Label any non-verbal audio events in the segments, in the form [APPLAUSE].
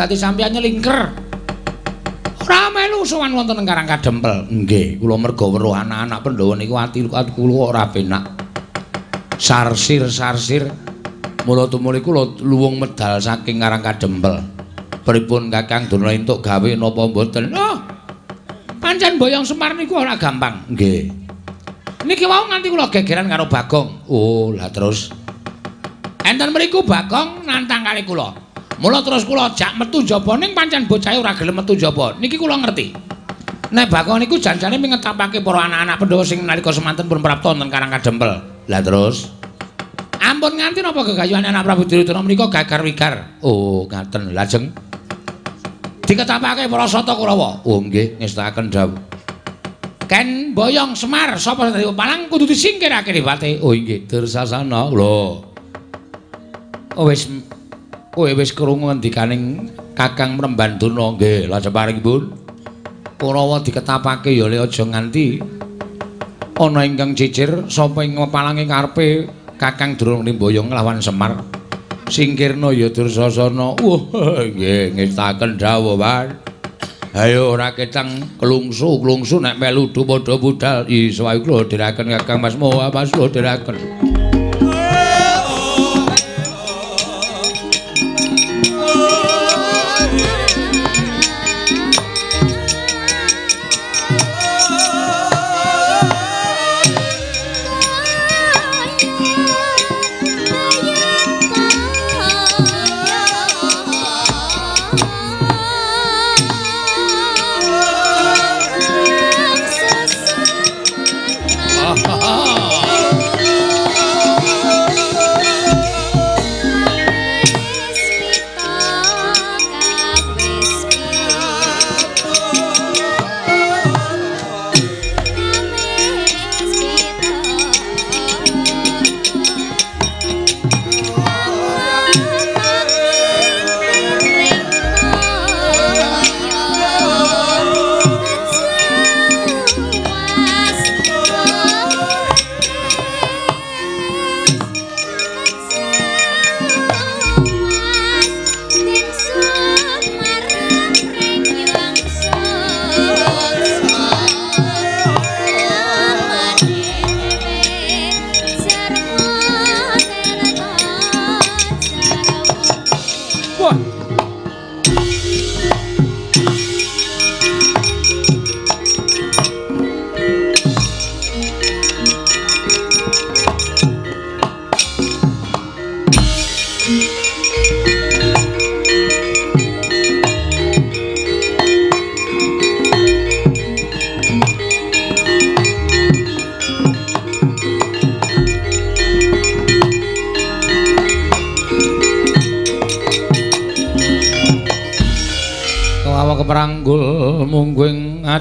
dadi sampeyan nyelingker. Ora melu sowan wonten ing Karang Kadempel. Nggih kula merga weruh anak-anak Pandhawa niku ati kula ora penak. Sarsir sarsir mula tumuli kula luwung medal saking Karang Kadempel. Pripun Kakang Duna entuk gawe napa mboten? Oh pancen boyong Semar niku ora gampang. Nggih. Niki wau nganti kula gegeran karo Bagong. Oh lah terus. Enten mriku Bagong nantang kali kula. Mula terus kula jak metu jaba ning pancen bocah ora gelem metu jaba. Niki kula ngerti. Nek Bagong niku janjane mingetapake para anak-anak Pandhawa sing nalika semanten pun prapta wonten Karang Kadempel. Lah terus Ampun nganti napa gegayuhan anak Prabu Duryudana menika gagar wigar. Oh, ngaten. Lajeng diketapake para sata Kurawa. Oh, nggih, ngestakaken dawuh. Ken Boyong Semar sapa sing palang kudu disingkirake dipate. Oh, nggih, Dursasana. Lho. Oh wis kowe wis krungu ngendikaning Kakang Mrembanduna nggih. Lajeng paringipun Kurawa diketapake ya le aja nganti ana ingkang cicir sapa ing palange karepe Kakang Durung Nimboyo nglawan Semar. Singkirna ya Dursasana. Wah nggih ngestaken dawuh Pak Ayo ora ketang kelungsu nek melu padha budal. Iso ae kula diraken Kakang Mas Moha Mas kula diraken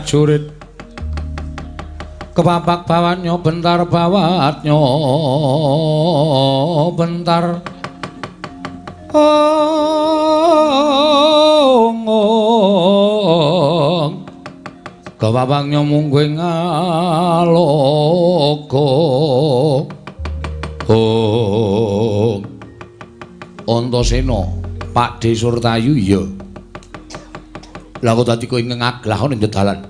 mungguing ajurit kepapak bawanyo bentar bawatnyo bentar. Ong ong kepapaknyo mungguing alogo ong Antasena Pak De Surtayu iya. Lah kok dadi kowe ngaglah ning dalan.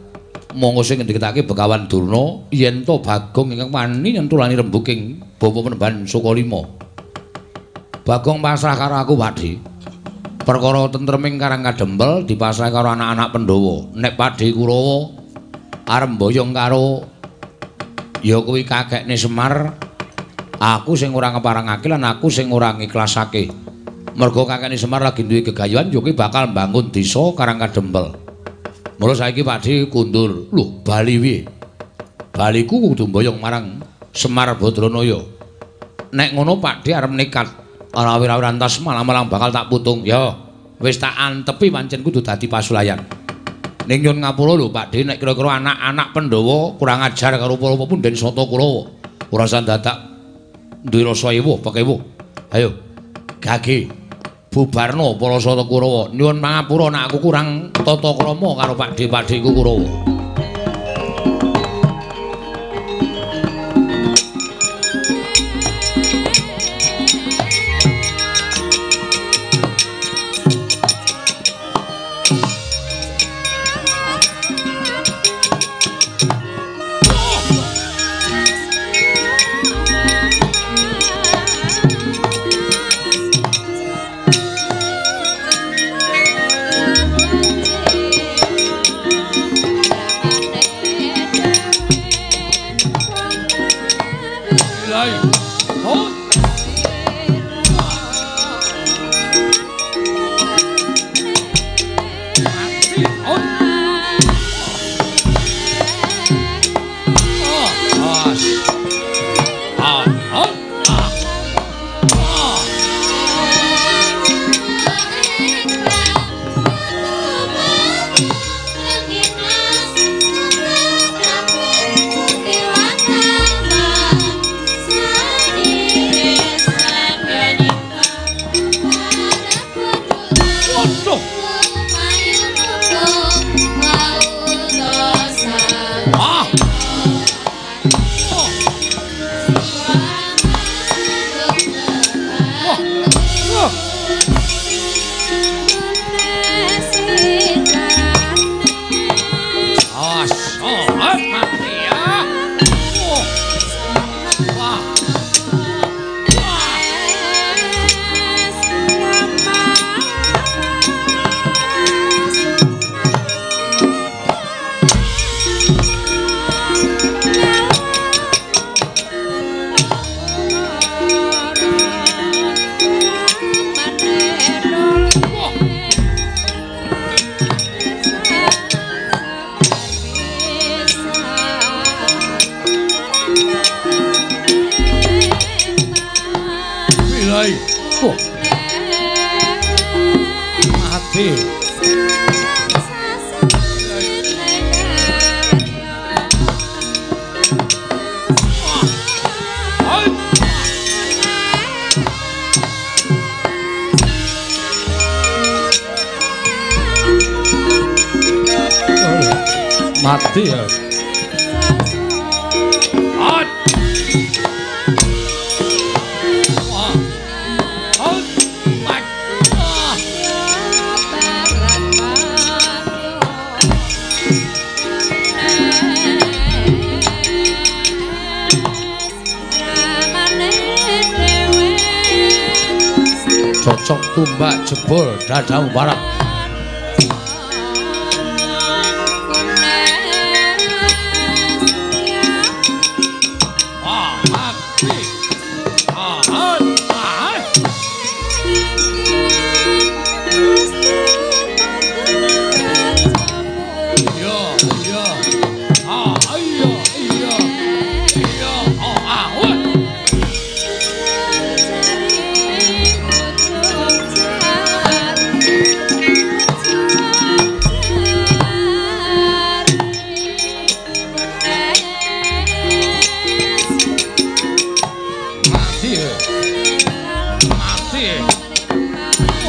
Monggo sing ngendikake Begawan Durna yen to Bagong ingkang wani nyentulani rembuking bapa penemban Sukalima. Bagong pasrah karo aku, Pakde. Perkara tentreming Karang Kadempel dipasrah karo anak-anak Pandhawa. Nek Pakde Kurawa arep mboyong karo ya kuwi kakekne Semar, aku sing ora ngeparangake lan aku sing ora ngiklasake. mergo kakekne Semar lagi duwe gegayuhan yo bakal mbangun desa Karang Kadempel. Mula saiki Pakde kundur. Lho, Bali piye? Bali ku kudu mboyong marang Semar Badranaya. Nek ngono Pakde arep nekat ora ora antas malam-malam bakal tak putung. Yo, wis tak antepi pancen kudu dadi pasulayan. Ning nyun ngapura lho Pakde nek kira-kira anak-anak Pandhawa kurang ajar karo para pepunden Sata Kurawa. Ora sandadak duwe rasa ewuh, pekewuh. Ayo. Gage. Bubarno para sata Kurawa. Nyuwun pangapura nek aku kurang tata krama karo Pakde-pakdeku Kurawa.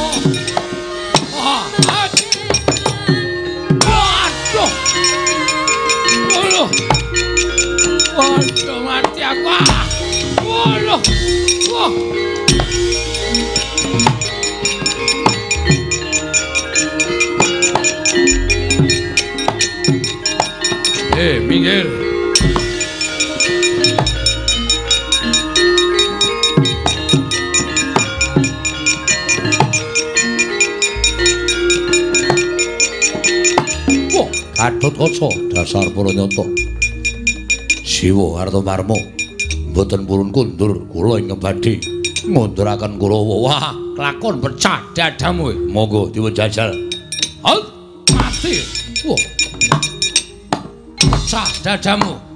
Thank you. Gatotkaca dasar para nyata. Siwa Marma mboten purun kundur kula ing badhe ngunduraken Kurawa. Wah, kelakon pecah dadamu. Monggo diwejajal. Halt, mati. Wah. Pecah dadamu.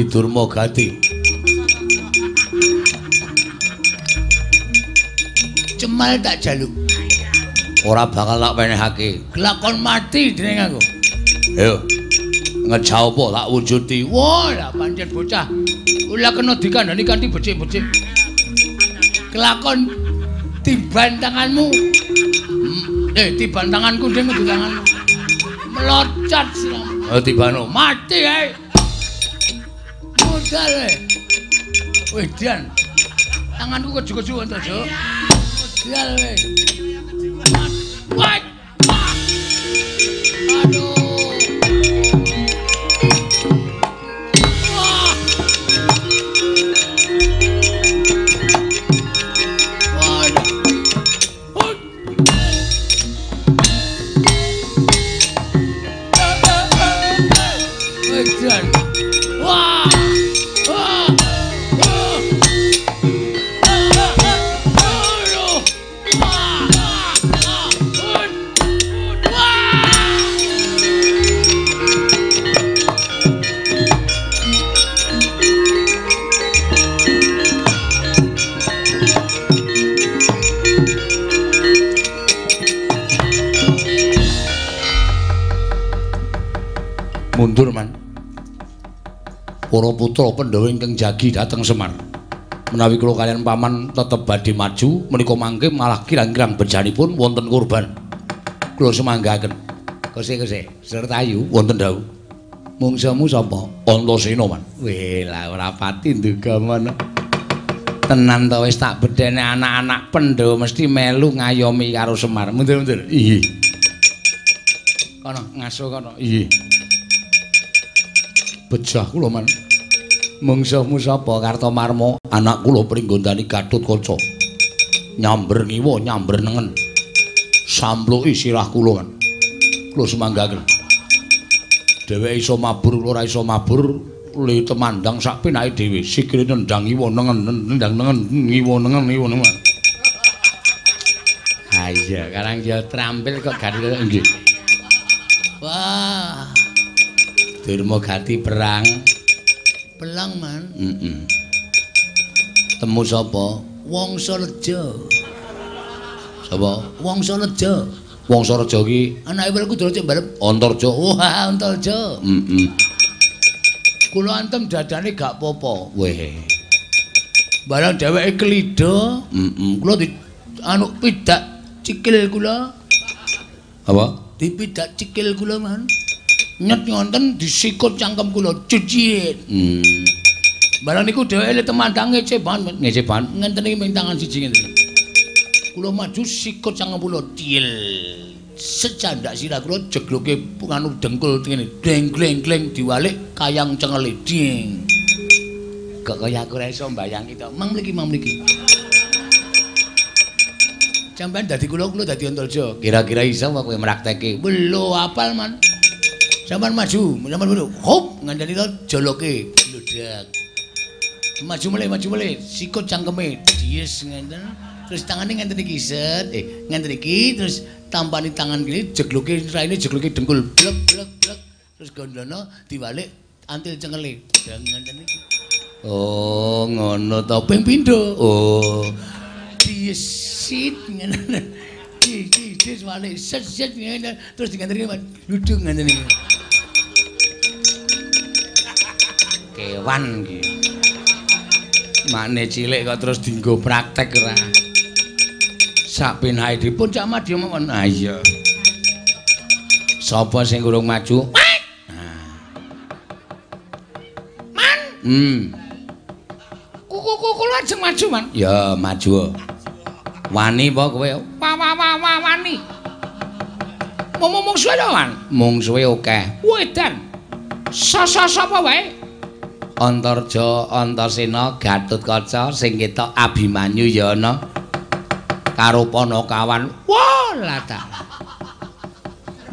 Padi Durma Gati. Cemal tak jaluk. Ora bakal tak wenehake. Glakon mati dening aku. Ayo. Ngejau apa tak wujudi. Wah, lah pancen bocah. Kula kena dikandani kanthi becik-becik. Kelakon tiban tanganmu. Eh, tiban tanganku ding di tanganmu. Melocot siram. Oh, tibano. Mati ae. Modal we. Weh, Dian. Tanganku keju-keju ento, Jo. Modal we. Para putra Pandhawa ingkang jagi dhateng Semar. Menawi kula kalian paman tetep badhe maju, menika mangke malah kirang-kirang bejanipun wonten kurban. Kula semanggaken. Kose-kose, sertayu wonten dawuh. Mungsamu sapa? Antasena man. Weh, lah ora pati nduga mana. Tenan to wis tak bedene anak-anak Pandhawa mesti melu ngayomi karo Semar. Mundur-mundur. Iya. Kono ngaso kono. Iya. bejah kula man. Mungsuhmu sapa Kartomarma? Anak kula pringgondani Gatotkaca. Nyamber ngiwa, nyamber nengen. Sampluki sirah kula man. Kula semanggaken. Dheweke iso mabur, ora iso mabur, le temandang sak penake dhewe. Sikile nendang ngiwa nengen, nendang nengen, ngiwa nengen, ngiwa nengen. Ha iya, karang ya trampil kok gak nggih. Wah. Durma gati perang. Pelang, Man. Heeh. Temu sapa? Wangsa Reja. Sapa? Wangsa Reja. Wangsa Reja ki Anake welku dolo cek balep. Antarja. Wah, Antarja. Heeh. Kula antem dadane gak apa-apa. Weh. Barang dheweke klida, Heeh. kula di anu pidak cikil kula, Apa? dipidak cikil kula, Man. Nyet ngonten disikut cangkem kula cuciin. Hmm. Barang niku dheweke le temandang ngeceban, Man. Ngeceban. Ngenten iki ming tangan siji ngenten. Kula maju sikut cangkem kula til. Secandak sirah kula jegloke anu dengkul ngene. Deng gleng gleng diwalik kayang cengele ding. Kok kaya aku ora iso mbayangi to. Mang mriki mang mriki. Sampeyan dadi kula kula dadi Antarja. Kira-kira iso apa kowe mraktekke? Belo apal man. Sampeyan maju, sampeyan maju. Hop, ngandani to joloke bludak. Maju mulai, maju mulai. Sikut cangkeme. Dies ngenten. Terus tangane ngenten iki set. Eh, ngenten iki terus tampani tangan kiri jegloke raine jegloke dengkul. Blek blek blek. Terus gondono diwalik antil cengele. Dang ngenten iki. Oh, ngono to. Ping pindho. Oh. Disit ngene. Di di di wale set set ngene terus diganteni ludung ngene iki. Kewan iki. Makne cilik kok terus dienggo praktek ora. Sak penahe dipun cak madya mawon. Ah iya. Sapa sing urung maju? Man, Hmm, kuku kuku lajeng maju man. ya maju. Wani apa kowe? Wa wa wa wa wani. Ngomong suwe to man. Mung suwe akeh. Wedan. Sasa sapa wae? Antarja, Antasena, Gatotkaca sing ketok Abimanyu ya ana. Karo Panakawan. Wah, lata.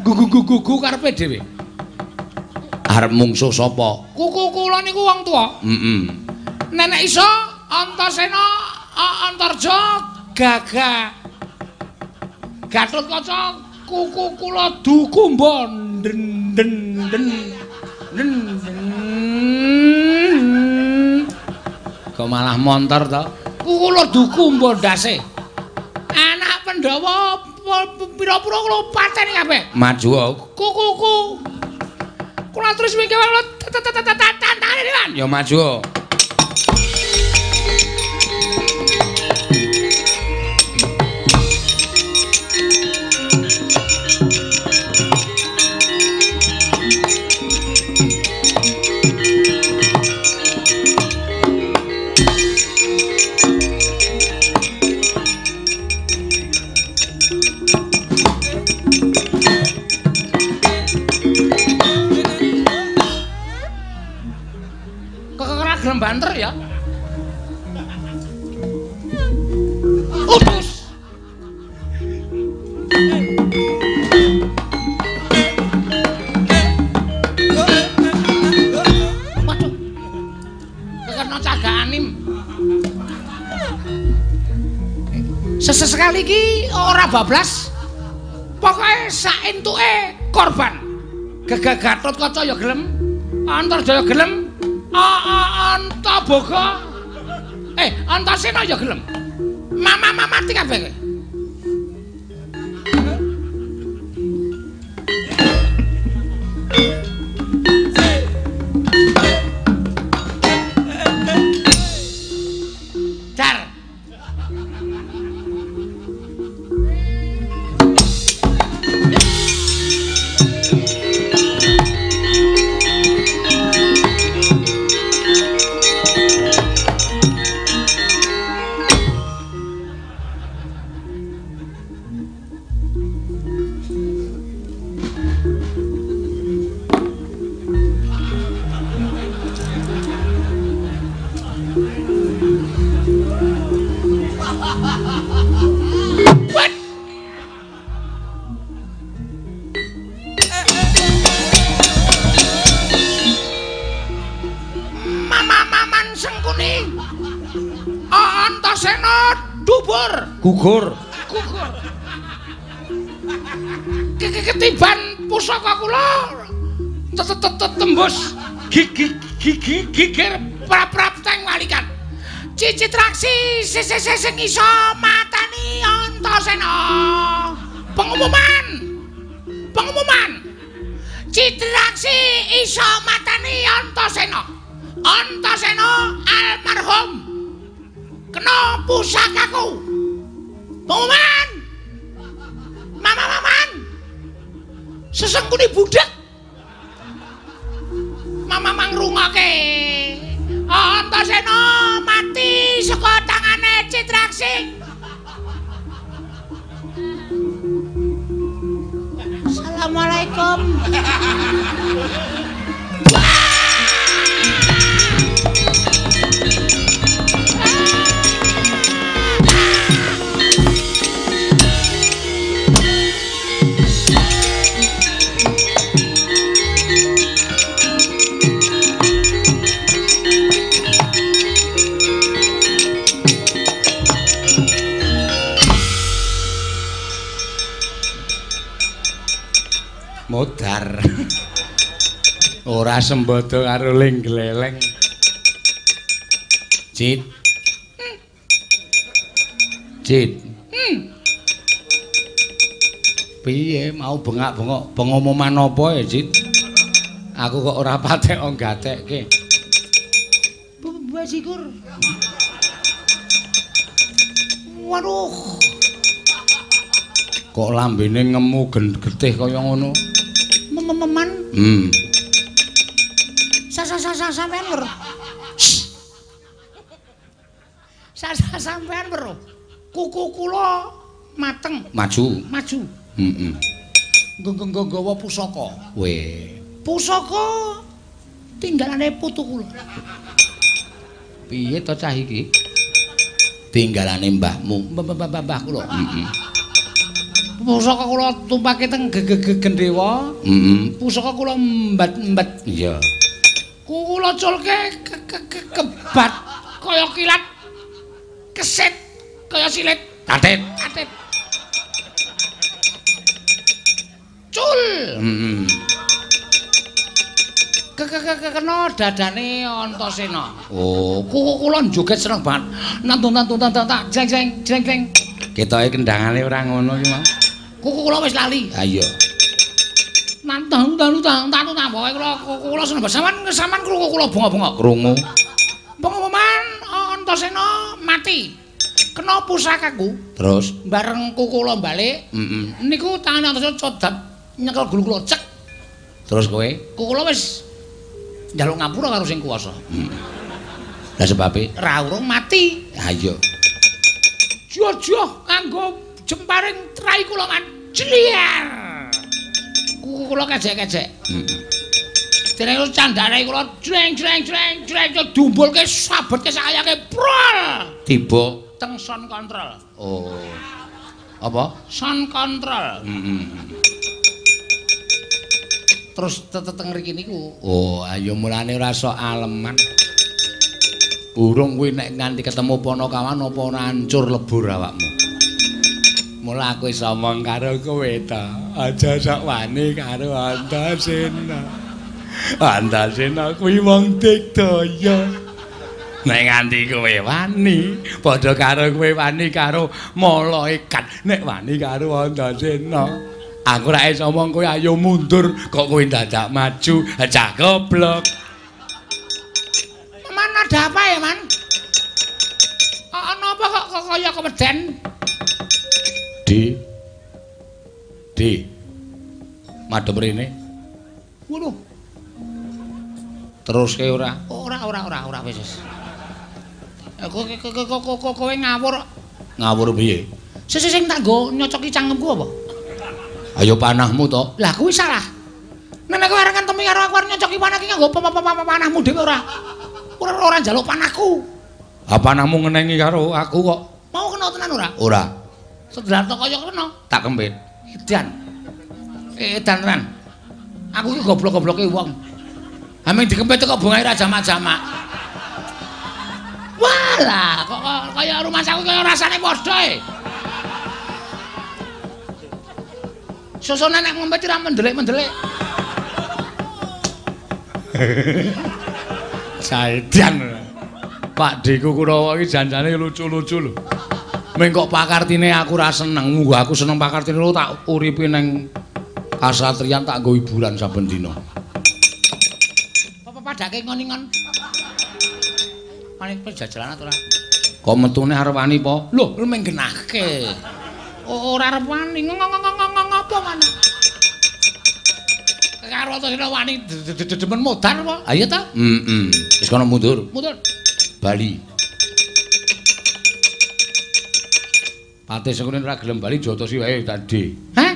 Gugu-gugu karepe dhewe. Arep mungsuh sapa? Kuku kula niku wong tuwa. Heeh. Nenek iso Antasena, Antarja, Gaga. Gatotkaca kuku kula dukumba den den den den den. Kok malah montor to? Kuku kula dukumba ndase. Anak Pandhawa pira-pira kula pateni kabeh. Maju oh. Kukuku. Kula terus mikir tantane kan. ya maju. Bablas. Pokoke sak entuke korban. Gegagatot kaca ya gelem. Antarjaya gelem. Anta boga. Eh, Antasena ya gelem. Mama-mama mati kabeh gugur. Gugur. Ketiban pusaka kula. Tembus gigi gigi gigir prap-prap teng walikan. Cicitraksi sing iso matani Antasena. Pengumuman. Pengumuman. Citraksi iso matani Antasena. Antasena almarhum. Kena pusakaku pengumuman mama maman! Sesengkuni budak mama mangrungake Antasena mati saka tangane citraksi. Assalamualaikum. [LAUGHS] modar ora sembodo karo ling gleleng cit. Cit. Piye? Mau bengak-bengok. Pengumuman apa ya cit? Aku kok ora patek nggatekke Basikur. Waduh. kok lambene ngemu getih kaya ngono Mememan. hmm Sa-sa-sa sampean wer. Sa-sa sampean wer. Kuku kula mateng, maju maju. heeh Nggo nggawa pusaka. we Pusaka tinggalane putu kula. piye to cah iki tinggalane mbahmu Mbah kula. heeh Pusaka kula tumpake teng gendhewa. heeh Pusaka kula mbat-mbat. iya Kula culke ke- ke- ke- kebat kaya kilat. Kesit kaya silit. katet Atit. Cul. heeh Ke ke ke ke- kena dadane Antasena. oh Kuku kula joget seneng banget. Nantun nantun nantun tak jeng jeng jeng jeng. ketoke kendangane ora ngono ki mau Kuku kula wis lali. ha iya Nantun nantun nantun nantun pokoke kula kula seneng. Saman saman kuku kula bunga-bunga. krungu Pengumuman Antasena mati. Kena pusakaku terus bareng kuku kula balik. heeh Niku tangane Antasena codap nyekel gulu kula cek. terus kowe Kuku kula wis njaluk ngapura karo sing kuwasa. lah sebabe Ra urung mati. ha iya Jojo kanggo jemparing trai kula man jliar. Kuku kula kejek-kejek. heeh Dene terus candane kula jreng jreng jreng jreng dumbulke sabetke sakayake prol. Tiba. Teng son kontrol. oh. Apa? Son kontrol. heeh Terus teteng mriki niku. Oh ayo mulane ora sok aleman. Burung kuwi nek nganti ketemu ponokawan apa ora hancur lebur awakmu Mula aku iso omong karo kowe ta. Aja sok wani karo Antasena. Antasena kuwi wong digdaya. Nek nganti kowe wani, padha karo kowe wani karo malaikat. Nek wani karo Antasena, aku ra iso omong kowe ayo mundur, kok kowe dadak maju, cah goblok. Man ada apa ya, Man? Ana apa kok kaya keweden? Di. Di. Madhep rene. Waduh, Teruske ora. ora ora ora ora wis wis. Eh, kowe ngawur. Ngawur piye? Sing sing tak nggo nyocoki cangkemku apa? Ayo panahmu to. Lah kuwi salah. Nek kowe arep ngentemi karo aku arep nyocoki panah ki nggo panahmu dhewe ora. Ora ora njaluk panahku. Apa panahmu ngenengi karo aku kok? Mau kena tenan ora? Ora. Sedrato kaya kena. Tak kempit. Edan. Edan tenan. Aku ki goblok-gobloke wong. Ameng dikempet kok bungae ra jamak-jamak. Alah, kok kaya rumah saku kaya rasane padha e. Susune nek ngempet ora mendelik-mendelik. Saedan. Pak Deku Kurawa iki janjane lucu-lucu lho. Meng kok pakartine aku ra seneng, munggo aku seneng pakartine lu tak uripi ning kasatriyan tak nggo hiburan saben dina. Apa padake ngoningon? Manik pejajalan ora? Kok metune arep wani po? Lho, lu meng genahke. Ora arep wani, ngopo maneh? Karo to sira wani demen modar apa? Ha iya ta? Heeh. Wis kono mundur. Mundur. Bali. Pate sekune ora gelem bali jotosi wae tadi. Hah?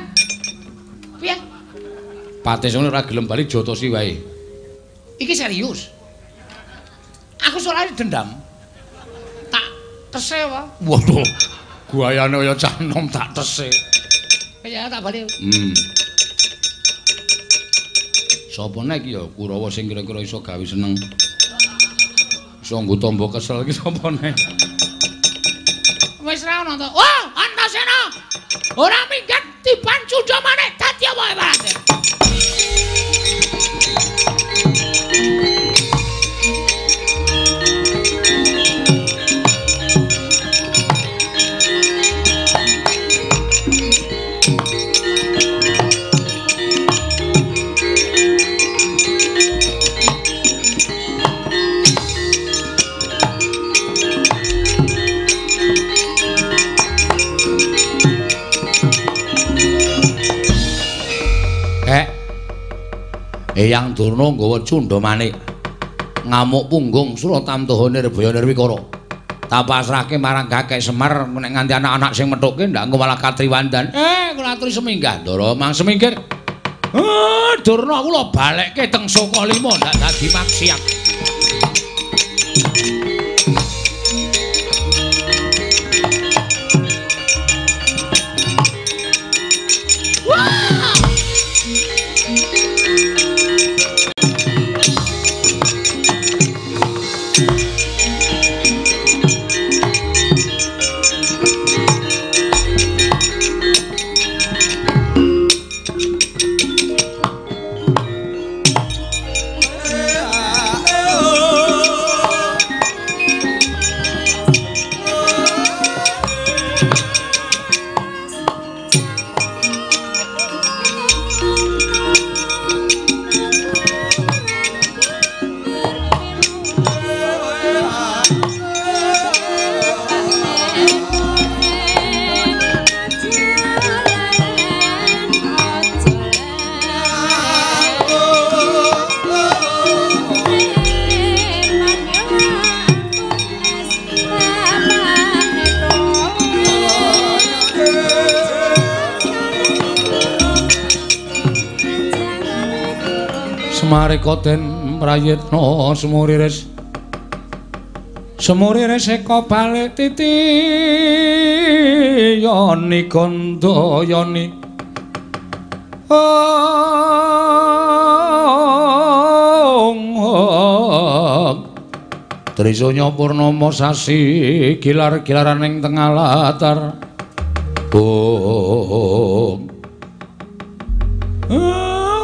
Piye? Pate sekune ora gelem bali jotosi wae. Iki serius. Aku soalnya dendam. Tak tese wae. Waduh. Guayane kaya cah nom tak tese. Ya tak bali. Hmm. Sopo nek ya Kurawa sing kira-kira iso gawe seneng. Iso nggo tombo kesel iki sapa nek? Ono to. Oh, Antasena. Ora minggat dipancu jamane dadi apa Eyang Durna nggawa cundha. Ngamuk punggung Suratamtaha Nirbaya Nirwikara. Tak pasrahke marang Kakek Semar nek nganti anak-anak sing methuke ndak engko malah katriwandan. Eh, kula aturi seminggah, Ndara, mang seminggir. Eh, Durna aku lho balekke teng Lima ndak dadi maksiat. Prayitna semuriris Semuriris eka balik titi yoni gandha yoni. Trisanya purnama sasi gilar-gilaran ing tengah latar. Bung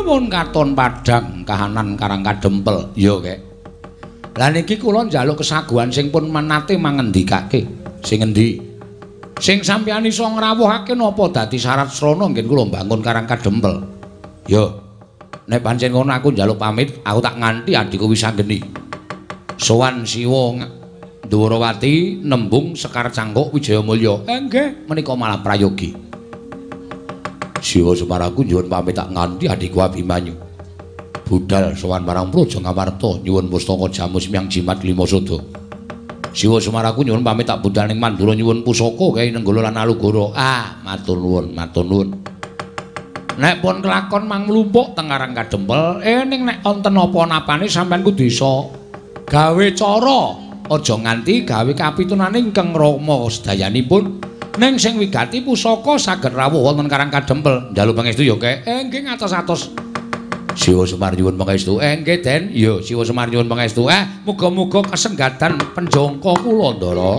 mun katon padhang kahanan karang kadempel. Ya kek. Lah niki kula njaluk kesaguhan sing pun menate mangendikake. Sing endi sing sampeyan iso ngrawuhake napa? Dadi syarat srana ngen kula bangun karang kadempel. Ya nek pancen ngono aku njaluk pamit aku tak nganti adikku wis anggeni. Sowan siwa Durawati nembung Sekar Cangkuk Wijayamulya. Eh nggih, menika malah prayogi. Siwa Semaraku nyuwun pamit tak nganti adikku Abimanyu. Budal sowan marang Praja Ngamarta nyuwun pustaka jamu semyang jimat lima sodo. Siwa Semaraku nyuwun pamit tak budal ning Mandura nyuwun pusaka kae Nenggala lan Alugara. Ah, matur nuwun, matur nuwun. Nek pun kelakon mang mlumpuk teng Karang Kadempel, eh ning nek wonten apa-napane sampean kudu iso gawe cara aja nganti gawe kapitunane ingkang Rama sedayanipun. Ning sing wigati pusaka saged rawuh wonten Karang Kadempel. Njaluk pangestu ya, Kek. Eh nggih ngatos-atos. Siwa Semar nyuwun pangestu. Eh nggih Den, ya Siwa Semar nyuwun pangestu. Eh muga-muga kesenggatan penjangka kula Ndara.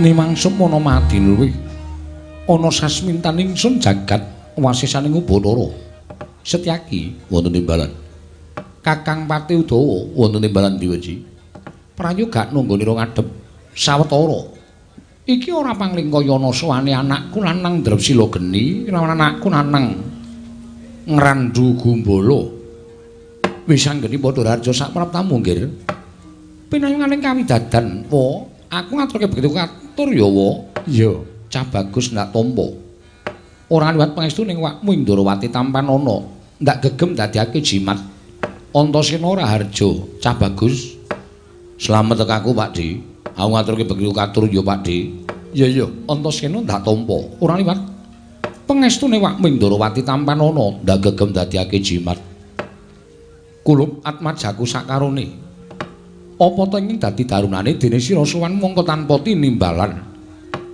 Nimangsum ana mati luwih. Ana sasmintaning sun jagat wasisaning Ubanara. Setyaki wonten timbalan. Kakang Pati Udawa wonten timbalan Diweji. Prayoga nunggoni ro ngadhep sawetara. Iki ora panglingkaya ana sowane anakku lanang Drepsila geni, lawan anakku lanang Ngrandu Gumbala. Wis anggeni padha raja sak praptamu nggih. Pinayunganing kawidadan, wa aku ngaturke begitu katur ya wa. Iya, cah bagus ndak tampa. Ora liwat pangestu ning wakmu Indrawati tampan ana, ndak gegem dadiake jimat. Antasena ora harjo, cah bagus. Slamet tekaku, Pak Di. Aku ngaturke begitu katur ya, Pak Di. Iya, iya, Antasena ndak tampa. Ora liwat pangestu ning wakmu Indrawati tampan ana, ndak gegem dadiake jimat. Kulup atmajaku sakarone. Apa to ingin dadi darunane dene sira sowan mongko tanpa tinimbalan?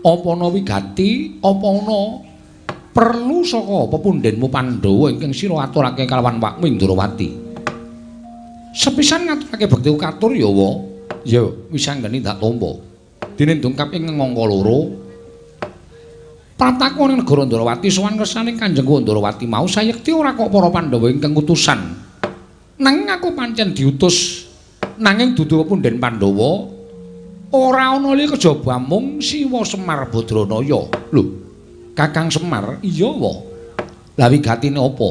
Apa ana wigati? Apa ana perlu saka pepundhenmu Pandhawa ingkang sira aturake kalawan Pak Mindrawati? Sepisan ngaturake bekti katur ya wa. Ya. Wis anggene tak tampa dene dungkap ing ngangka loro. Prataku ning negara Ndrawati sowan kersane Kanjeng Ndrawati mau sayekti ora kok para Pandhawa ingkang utusan. Nanging aku pancen diutus nanging dudu punden Pandhawa ora ana li kejaba mung Siwa Semar Badranaya. Lho, Kakang Semar, iya wa. Lah wigatine apa?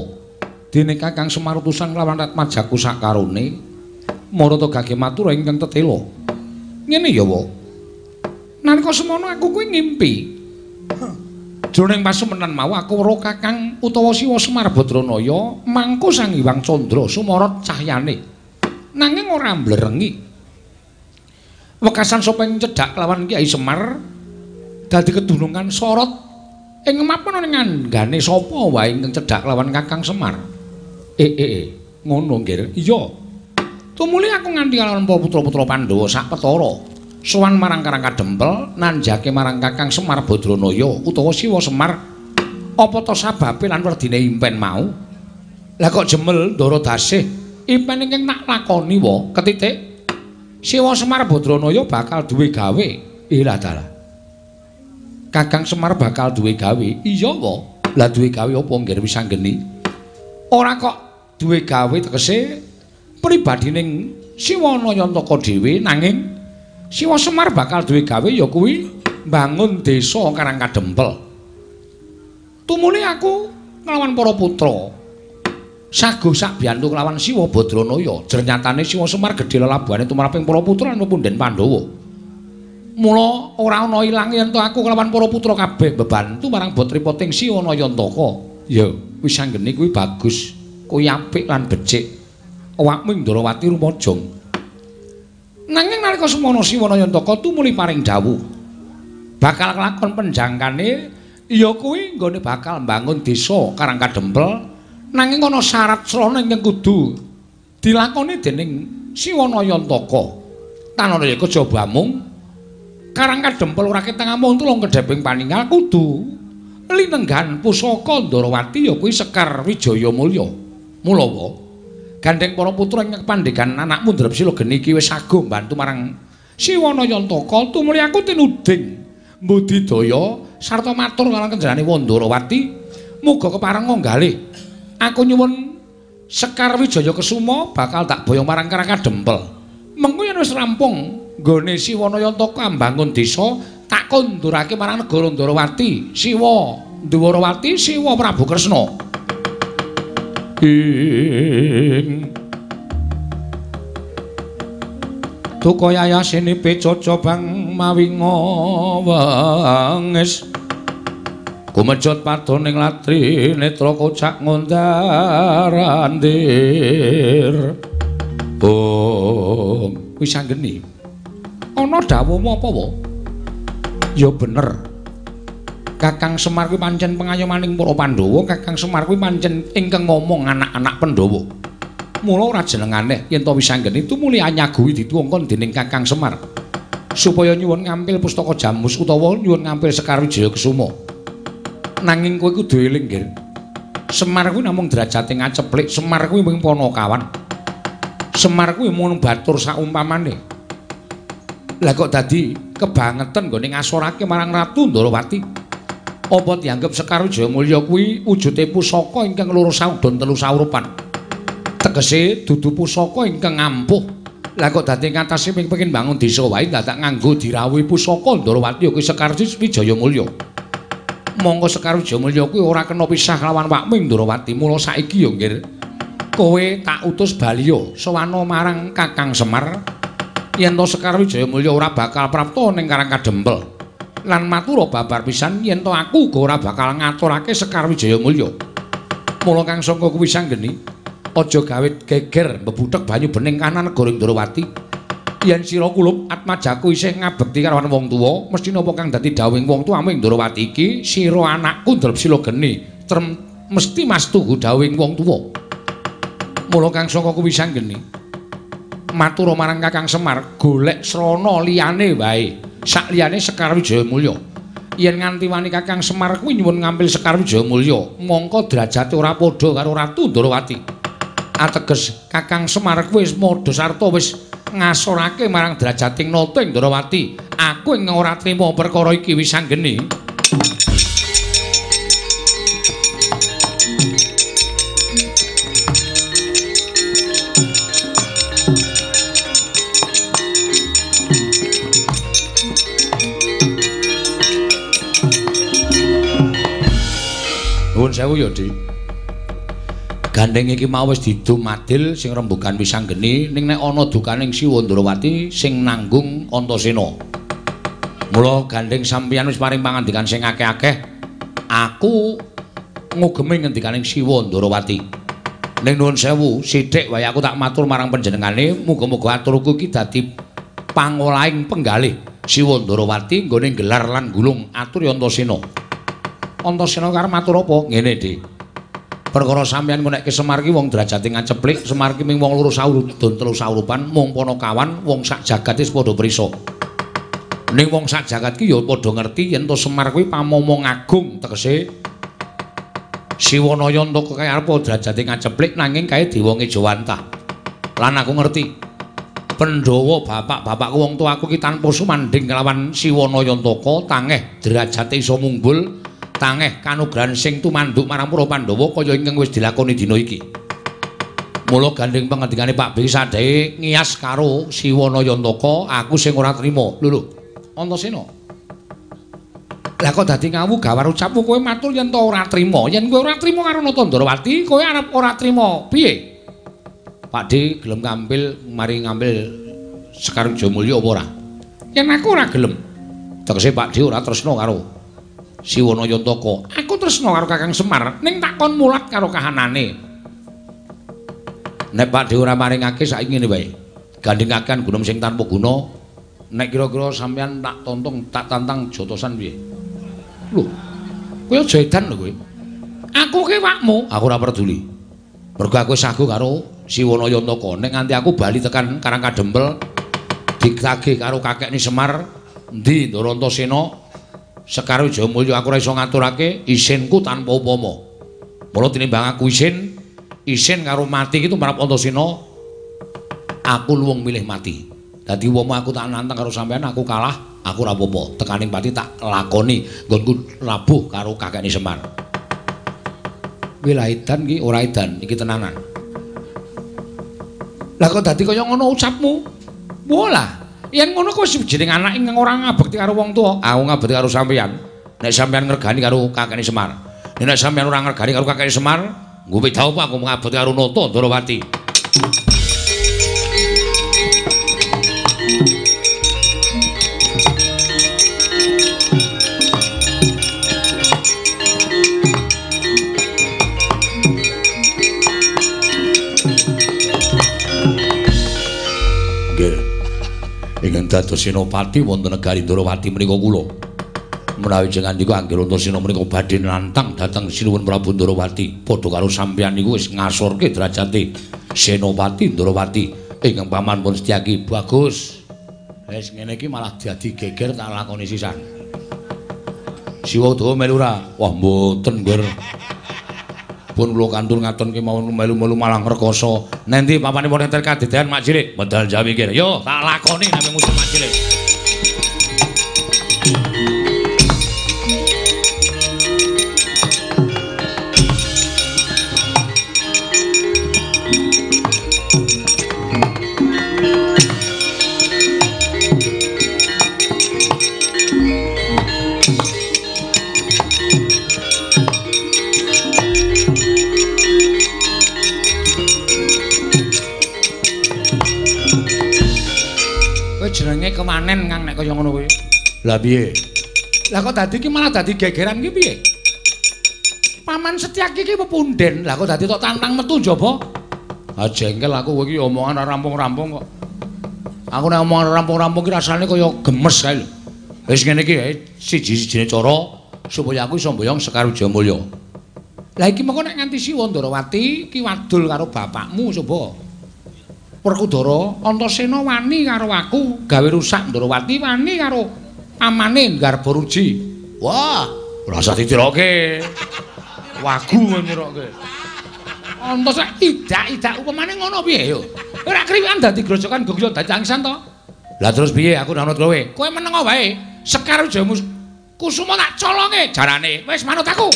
Dene Kakang Semar utusan lawan Ratmajaku sakarone marata gage matur ingkang tetela. Ngene ya wa. Nalika semono aku kuwi ngimpi. Jroning pasemenan mau aku weruh Kakang utawa Siwa Semar Badranaya mangku Sang Hyang Candra sumarot cahyane. Nanging ora mblerengi. Wekasan sapa ing cedhak lawan Kyai Semar dadi kedunungan sorot ing mapan ning anggane sapa wae ing cedhak lawan Kakang Semar. Eh eh eh, ngono nggih. Iya. Tumuli aku nganti lawan putra-putra Pandhawa sak petara. Sowan marang Karang Kadempel nanjake marang Kakang Semar Badranaya utawa Siwa Semar apa to sababe lan werdine impen mau? Lah kok jemel ndara dasih impen ingkang tak lakoni wa ketitik Siwa Semar Badranaya bakal duwe gawe. Ila dalah Kakang Semar bakal duwe gawe. Iya wa lah duwe gawe apa nggih wis anggeni ora kok duwe gawe tegese pribadining Siwa Nayantaka dhewe nanging Siwa Semar bakal duwe gawe ya kuwi bangun desa Karang Kadempel tumuli aku nglawan para putra sago sak biyantu kelawan Siwa Badranaya. Jernyatane Siwa Semar gedhe lelabuhane tumraping para putra lan pepundhen Pandhawa. Mula ora ana ilang yen to aku kelawan para putra kabeh bebantu marang botripoting Siwa Nayantaka. Ya, wis anggene kuwi bagus. Kuwi apik lan becik. Awakmu Ndrawati rumajang. Nanging nalika semono Siwa Nayantaka tumuli paring dawuh bakal kelakon penjangkane ya kuwi nggone bakal mbangun desa Karang Kadempel nanging ana syarat srana ingkang kudu dilakoni dening Siwanayantaka. Tanana ya kejaba mung karang kadempel ora keteng amung tulung kedheping paninggal kudu. Linenggan pusaka Ndarawati ya kuwi Sekar Wijaya Mulya. Mula wa gandeng para putra ing pandhegan anakmu Drepsila geni iki wis sago mbantu marang Siwanayantaka. Tumuli aku tinuding mbudidaya sarta matur marang kenjenengane Wandarawati muga kepareng nggalih aku nyuwun Sekar Wijaya Kesuma bakal tak boyong marang Karang Kadempel. Mengko yen wis rampung nggone Siwanayantaka ambangun desa, tak kondurake marang negara Ndarawati, Siwa Ndarawati, Siwa Prabu Kresna. Ing Tuko yayasini pecoco bang mawingo wenges Kumejot patoning latri netra kocak ngondarandir Oh, wis anggeni. Ana dawuhmu apa, Wa? Ya bener. Kakang Semar kuwi pancen pengayomaning para Pandhawa, Kakang Semar kuwi pancen ingkang ngomong anak-anak Pandhawa. Mula ora jenengane yen to wis anggeni tumuli anyaguhi dituwongkon dening Kakang Semar. Supaya nyuwun ngampil pustaka jamus utawa nyuwun ngampil Sekar Wijaya Kesuma. Nanging kowe kudu eling, Ger. Semar kuwi namung derajate ngaceplik, Semar kuwi mung ponokawan. Semar kuwi mung batur saumpamane. Lah kok dadi kebangetan nggone ngasorake marang Ratu Ndrawati. Apa dianggep Sekar Jayamulya kuwi wujude pusaka ingkang loro saudon telu saurupan. Tegese dudu pusaka ingkang ampuh. Lah kok dadi ngatasi ping pengin bangun desa wae dadak nganggo dirawuhi pusaka Ndrawati kuwi Sekar Jayamulya. Monggo Sekar Jayamulya kuwi ora kena pisah lawan Wakming Ndrawati. Mula saiki ya nggih. Kowe tak utus baliyo sowano marang Kakang Semar. Yen to Sekar Wijaya Mulya ora bakal prapta ning Karang Kadempel. Lan matur babar pisan yen to aku uga ora bakal ngaturake Sekar Wijaya Mulya mula Kang Sangka kuwi sanggeni aja gawe geger mbebutek banyu bening kanan negara Indrawati yen sira kulup atmajaku isih ngabekti karo wong tuwa mesti napa kang dadi dawing wong tuwa ing Indrawati iki sira anakku ndrep sila geni trem mesti mastuhu dawing wong tuwa Mula Kang Saka kuwi sanggeni. Matur marang Kakang Semar, golek srana liyane wae. Sak liyane Sekar Wijaya Mulya. Yen nganti wani Kakang Semar kuwi nyuwun ngambil Sekar Wijaya Mulya, mongko derajate ora padha karo Ratu Ndrawati. Ateges Kakang Semar kuwi wis modho sarta wis ngasorake marang derajating Nata Ndrawati. Aku ing ora trima perkara iki wis sanggeni. Nuwun sewu ya, Dik. Gandeng iki mau wis didumadil sing rembugan wisanggeni ning nek ana dukaning Siwa Ndrawati sing nanggung Antasena. Mula gandeng sampeyan wis paring pangandikan sing akeh-akeh. Aku ngugemi ngendikaning Siwa Ndrawati. Ning nuwun sewu, sithik wae aku tak matur marang panjenengane, muga-muga aturku iki dadi pangolahing penggalih Siwa Ndrawati nggone gelar lan gulung atur Antasena. Antasena karo matur apa? Ngene, Dik. Perkara sampeyan ngonekke Semar ki wong derajate ngaceplik, Semar ki ming wong loro saurudun telu saurupan, mung kawan, wong sak jagat wis padha prisa. Ning wong sak jagat ki ya padha ngerti yen to Semar kuwi pamomong agung tegese Siwanaya entuk kaya arep derajate ngaceplik nanging kae dewa ngejawantah. Lan aku ngerti Pandhawa bapak-bapakku wong tuaku ki tanpa sumanding kelawan Siwanaya Antaka tangeh derajate iso munggul tangeh kanugrahan sing tumanduk marang para Pandhawa kaya ingkang wis dilakoni dina iki. Mula gandeng pangendikane Pak Bing sadhe ngias karo Siwana Yantaka, aku sing ora trima. Lho lho, Antasena. Lah kok dadi ngawu gawar ucapmu kowe matur yen to ora trima. Yen kowe ora trima karo Natandrawati, kowe arep ora trima. Piye? Pak D gelem ngambil mari ngambil Sekar Jamulya apa ora? Yen aku ora gelem. Tegese Pak D ora tresna karo Siwana Yantaka, aku tresna karo Kakang Semar, ning takon mulat karo kahanane. Nek Pak Dewa ora maringake saiki ngene wae. Gandhengaken gunung sing tanpa guna. Nek kira-kira sampeyan tak tontong, tak tantang jotosan piye? Lho. Kowe aja edan lho kowe. Aku ki wakmu, aku ora peduli. Mergo aku sagu karo Siwana Yantaka, nek nganti aku bali tekan Karang Kadempel ditagih karo kakekne Semar, endi Ndarantasena Sekar Wijayamulya aku ora iso ngaturake isinku tanpa upama. Mula tinimbang aku isin, isin karo mati iki tumrap Antasena, aku luwung milih mati. Dadi upama aku tak nantang karo sampean aku kalah, aku ora apa-apa. Tekaning pati tak lakoni nggonku labuh karo kakekne Semar. Wilaidan iki ora edan, iki tenanan. Lah kok dadi kaya ngono ucapmu? Wolah. Yen ngono kok jeneng anak ingkang ora ngabekti karo wong tuwa. Aku ngabekti karo sampeyan. Nek sampeyan ngregani karo kakekne Semar. Nek sampeyan ora ngregani karo kakekne Semar nggo beda apa aku ngabekti karo Nata Ndrawati dados senopati wonten negari Ndrawati menika kula. Menawi jenengan niku anggere Antasena menika badhe nantang dhateng Sinuwun Prabu Ndrawati padha karo sampeyan niku wis ngasorke derajate senopati Ndrawati ingkang paman pun Setyaki bagus. Wis ngene iki malah dadi geger tak lakoni sisan. Siwa Dawa melu ora? Wah mboten, Gur. Pun kula kantur ngaton ki mawon melu-melu malang rekoso. Nendi papanipun enten kadedean Mak Cilik? Medal Jawi kene. Yo, tak lakoni nami musuh Mak Cilik. Lah piye? Lah kok dadi ki malah dadi gegeran ki piye? Paman Setyaki ki pepunden. Lah kok dadi tok tantang metu njaba? Ah jengkel aku kowe iki omongan ora rampung-rampung kok. Aku nek omongan rampung-rampung ki rasane kaya gemes kae lho. Wis ngene iki siji-sijine cara supaya aku iso mboyong Sekar Jamulya. Lah iki mengko nek nganti Siwa Ndrawati ki wadul karo bapakmu coba. Werkudara Antasena wani karo aku gawe rusak Ndrawati wani karo amane Garbaruji. Wah, ora usah ditiroke. Wagu nyiroke. Antasena idak-idak upamane ngono piye yo? Ora kriwikan dadi grojokan gogyo dadi angsan to? Lah terus piye aku nanut kowe? Kowe meneng wae. Sekar jamus kusuma tak colonge jarane. Wis manut aku.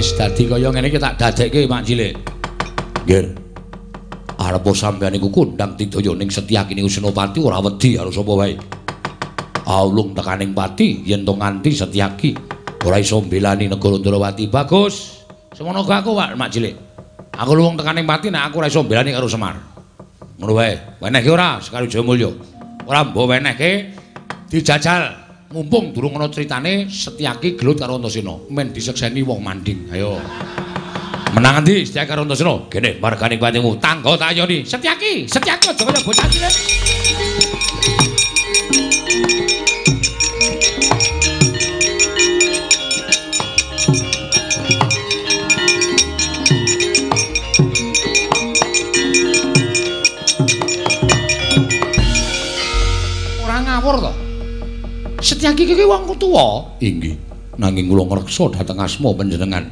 Wis dadi kaya ngene iki tak dadekke Mak Cilik. Nggih. Arep sampeyan iku kondang tidaya ning Setyaki niku Senopati ora wedi karo sapa wae. Aulung tekaning pati yen to nganti Setyaki ora iso mbelani negara Ndrawati. Bagus. Semono aku Pak Mak Cilik. Aku luwung tekaning pati nek aku ora iso mbelani karo Semar. Ngono wae. Wenehke ora sekali Jamulya. Ora mbok wenehke dijajal. Mumpung durung ana critane Setyaki gelut karo Antasena. Men disekseni wong manding. Ayo. Menang endi Setyaki karo Antasena? Kene margane patimu tangga tak ayoni. Setyaki Setyaki aja kaya bocah cilik Setyaki iki wong tuwa. Inggih. Nanging kula ngreksa dhateng asma panjenengan.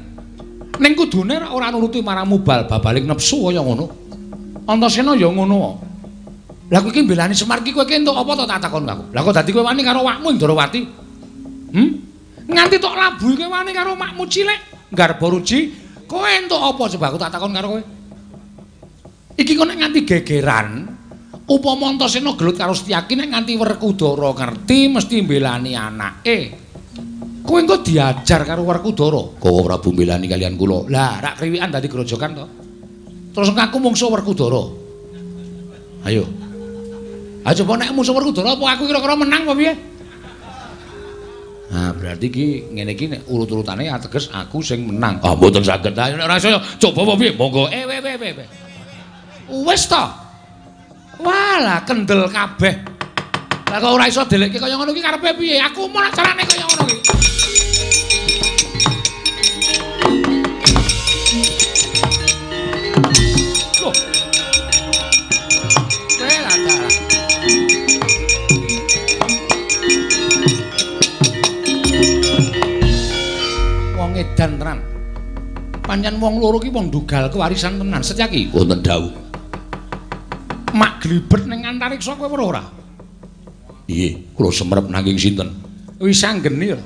Ning kudune ora nuruti marang mubal babaling nepsu kaya ngono. Antasena ya ngono. Lah kowe iki mbelani Semar iki kowe entuk apa to tak takon aku. Lah kok dadi kowe wani karo wakmu Ndrawati? Hm? Nganti tok labu kowe wani karo makmu cilik Garbaruji, kowe entuk apa coba aku tak takon karo kowe? Iki kok nek nganti gegeran, upama Antasena gelut karo Setyaki nek nganti Werkudara ngerti mesti mbelani anake. Kowe engko diajar karo Werkudara. Kowe Prabu mbelani kalian kula. Lah, rak kriwikan dadi grojokan to. Terus ngaku mungsuh Werkudara. Ayo. Ayo coba nek musuh Werkudara apa aku kira-kira menang apa piye? Nah, berarti ki ngene iki nek urut-urutane ateges aku sing menang. Ah, mboten saged. Ora iso coba apa piye? Monggo. Eh, we, we, we. Wis to. Walah kendel kabeh. Lah kok ora iso delekke kaya ngono iki karepe piye? Aku mau carane kaya ngono iki. Loh. Wela dalah. Wong edan tenan. Pancen wong loro ki wong dugal kewarisan tenan. Setyaki wonten dawuh. Glibet ning antariksa kowe ora ora? Iye, kula semrep nanging sinten? Wis anggeni lho.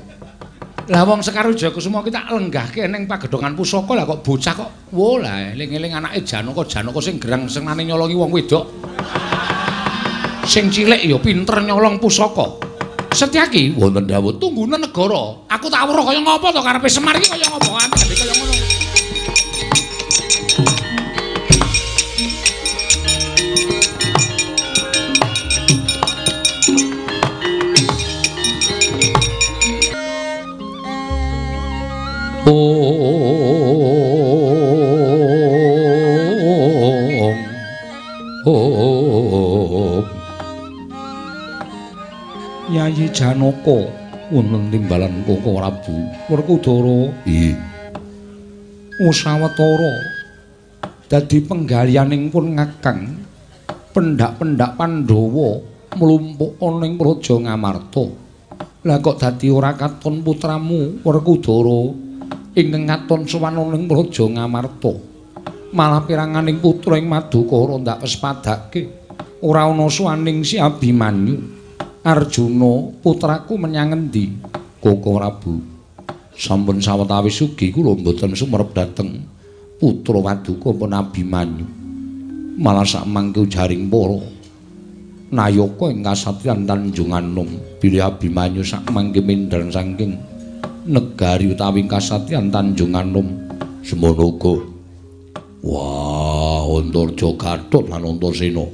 Lah wong Sekar Jayakusuma ki tak lenggahke ning pagedhongan pusaka lah kok bocah kok wo lah eling-eling anake Janaka Janaka sing gerang senane nyolongi wong wedok. Sing cilik ya pinter nyolong pusaka. Setyaki wonten dawuh tunggune negara. Aku tak weruh kaya ngapa to karepe Semar iki kaya ngapa kaya ngono. Yayi Janaka wonten timbalan Koko Prabu Werkudara Iya. usawetara dadi penggalianing pun ngakang pendak-pendak Pandhawa mlumpuk ana ing Praja Ngamarta. Lah kok dadi ora katon putramu Werkudara ingkang katon sowan ana ing Praja Ngamarta. Malah piranganing putra ing Madukara ndak pespadake. Ora ana suwaning si Abimanyu. Arjuna putraku menyang endi? Koko Prabu. Sampun sawetawis ugi kula mboten sumerep dhateng putra Waduka pun Abimanyu. Malah sak mangke jaring para Nayaka ing kasatriyan Tanjunganom bilih Abimanyu sak mangke mindhan saking negari utawi kasatriyan Tanjunganom semono uga Wah, Antarja Gatot lan Antasena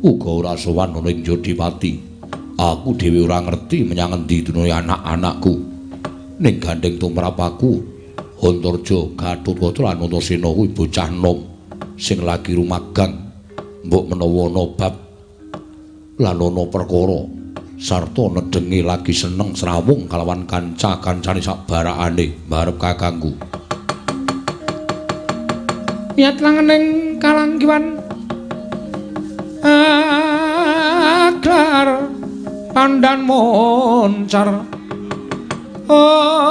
uga ora sowan ana ing Jodipati. Aku dhewe ora ngerti menyang endi dunune anak-anakku. Ning gandeng tumrap aku, Antarja Gatot Kaca lan Antasena kuwi bocah nom sing lagi rumagang. Mbok menawa ana bab lan ana perkara sarta nedenge lagi seneng srawung kalawan kanca-kancane sak barakane barep kakangku. Miat langening kalanggiwan aklar pandan moncar. Oh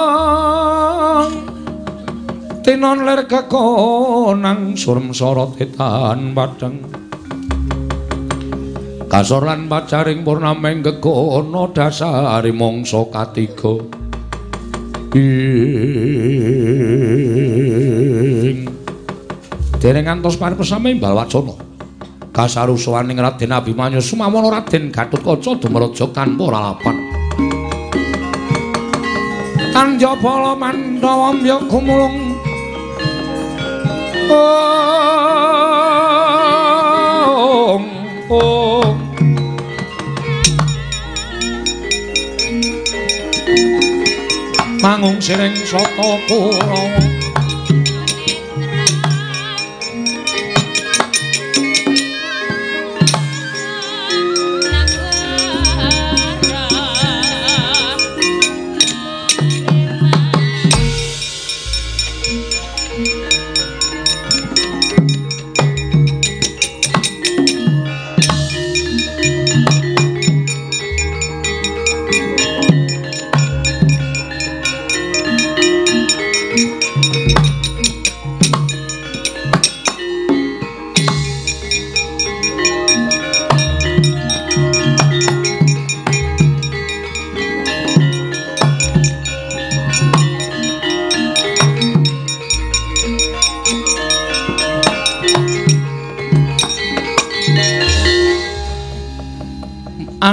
tinon ler kekonang surem sorot etan padang kasor lan pacaring purnameng gegono dasari mongso katiga. Ing. Dereng ngantos paripesame Mbal Wacana kasarusaning Raden Abimanyu sumawana Raden Gatotkaca dumraja tanpa lalapan Tanjapala Mandawa mbya Om Mangung sireng sata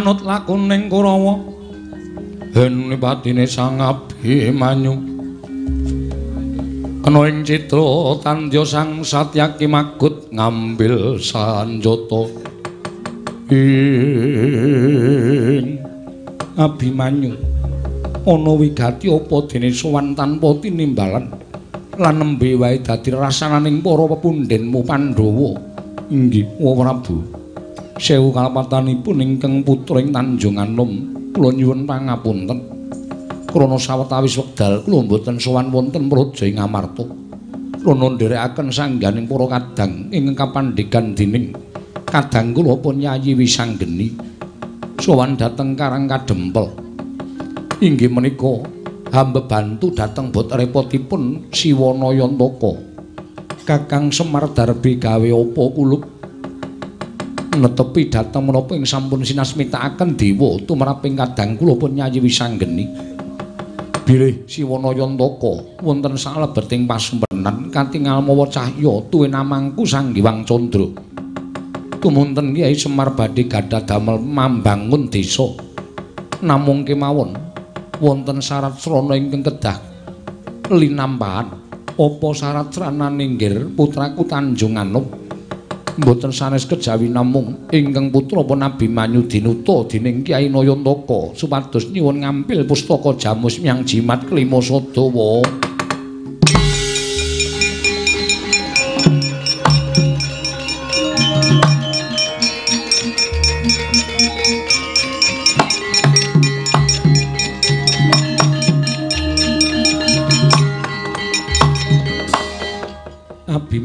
Kurawa anut lakuning Kurawa hen patine sang Abimanyu ana ing citra tandya sang Satyaki magut ngambil sanjata. Ing Abimanyu ana wigati apa dene sowan tanpa tinimbalan? Lan nembe wae dadi rasananing para pepundhenmu Pandhawa. Inggih Prabu sewu kalapatanipun ingkang putra ing Tanjunganom kula nyuwun pangapunten. Krana sawetawis wekdal kula mboten sowan wonten praja ing Amarta. Krana nderekaken sangganing para kadang ingkang kapandhegan dening kadang kula pun Yayi Wisanggeni. Sowan dhateng Karang Kadempel inggih menika hamba bantu dhateng bot repotipun Siwana Yantaka Kakang Semar Darbi gawe apa kulup netepi dhateng menapa ing sampun sinasmitakaken dewa tumraping kadang kula pun nyayi wisanggeni. Bilih. Siwana yantaka wonten salebeting pasempenan katingal mawa cahya tuwe namangku sanggiwang candra. Tumunten Kyai Semar badhe gadah damel mambangun desa. Namung kemawon wonten syarat srana ingkang kedah linampahan apa syarat sranane nggir putraku Tanjunganom mboten sanes kejawi namung ingkang putra pun Abimanyu dinuta dening Kyai Nayantaka supados nyuwun ngampil pustaka jamus miyang jimat kelima Sadawa.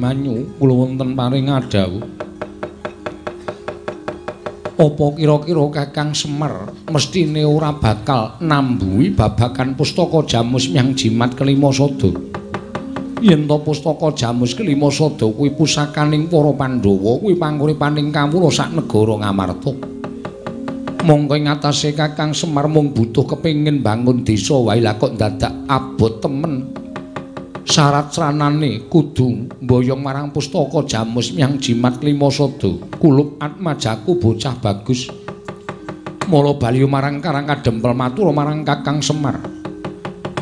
Abimanyu kula wonten paring adhawu. Apa kira-kira Kakang Semar mestine ora bakal nambuhi babakan pustaka Jamus Myang Jimat kelima sada. Yen to pustaka Jamus kelima sada kuwi pusakaning para Pandhawa kuwi panguripaning kawula sak negara Ngamarta. Monggo ing atase Kakang Semar mung butuh kepengin bangun desa wae lah kok dadak abot temen syarat sranane kudu mboyong marang pustaka jamus yang jimat lima sodo kulub atmajaku bocah bagus. Mula bali marang karang kadempel matur marang kakang semar.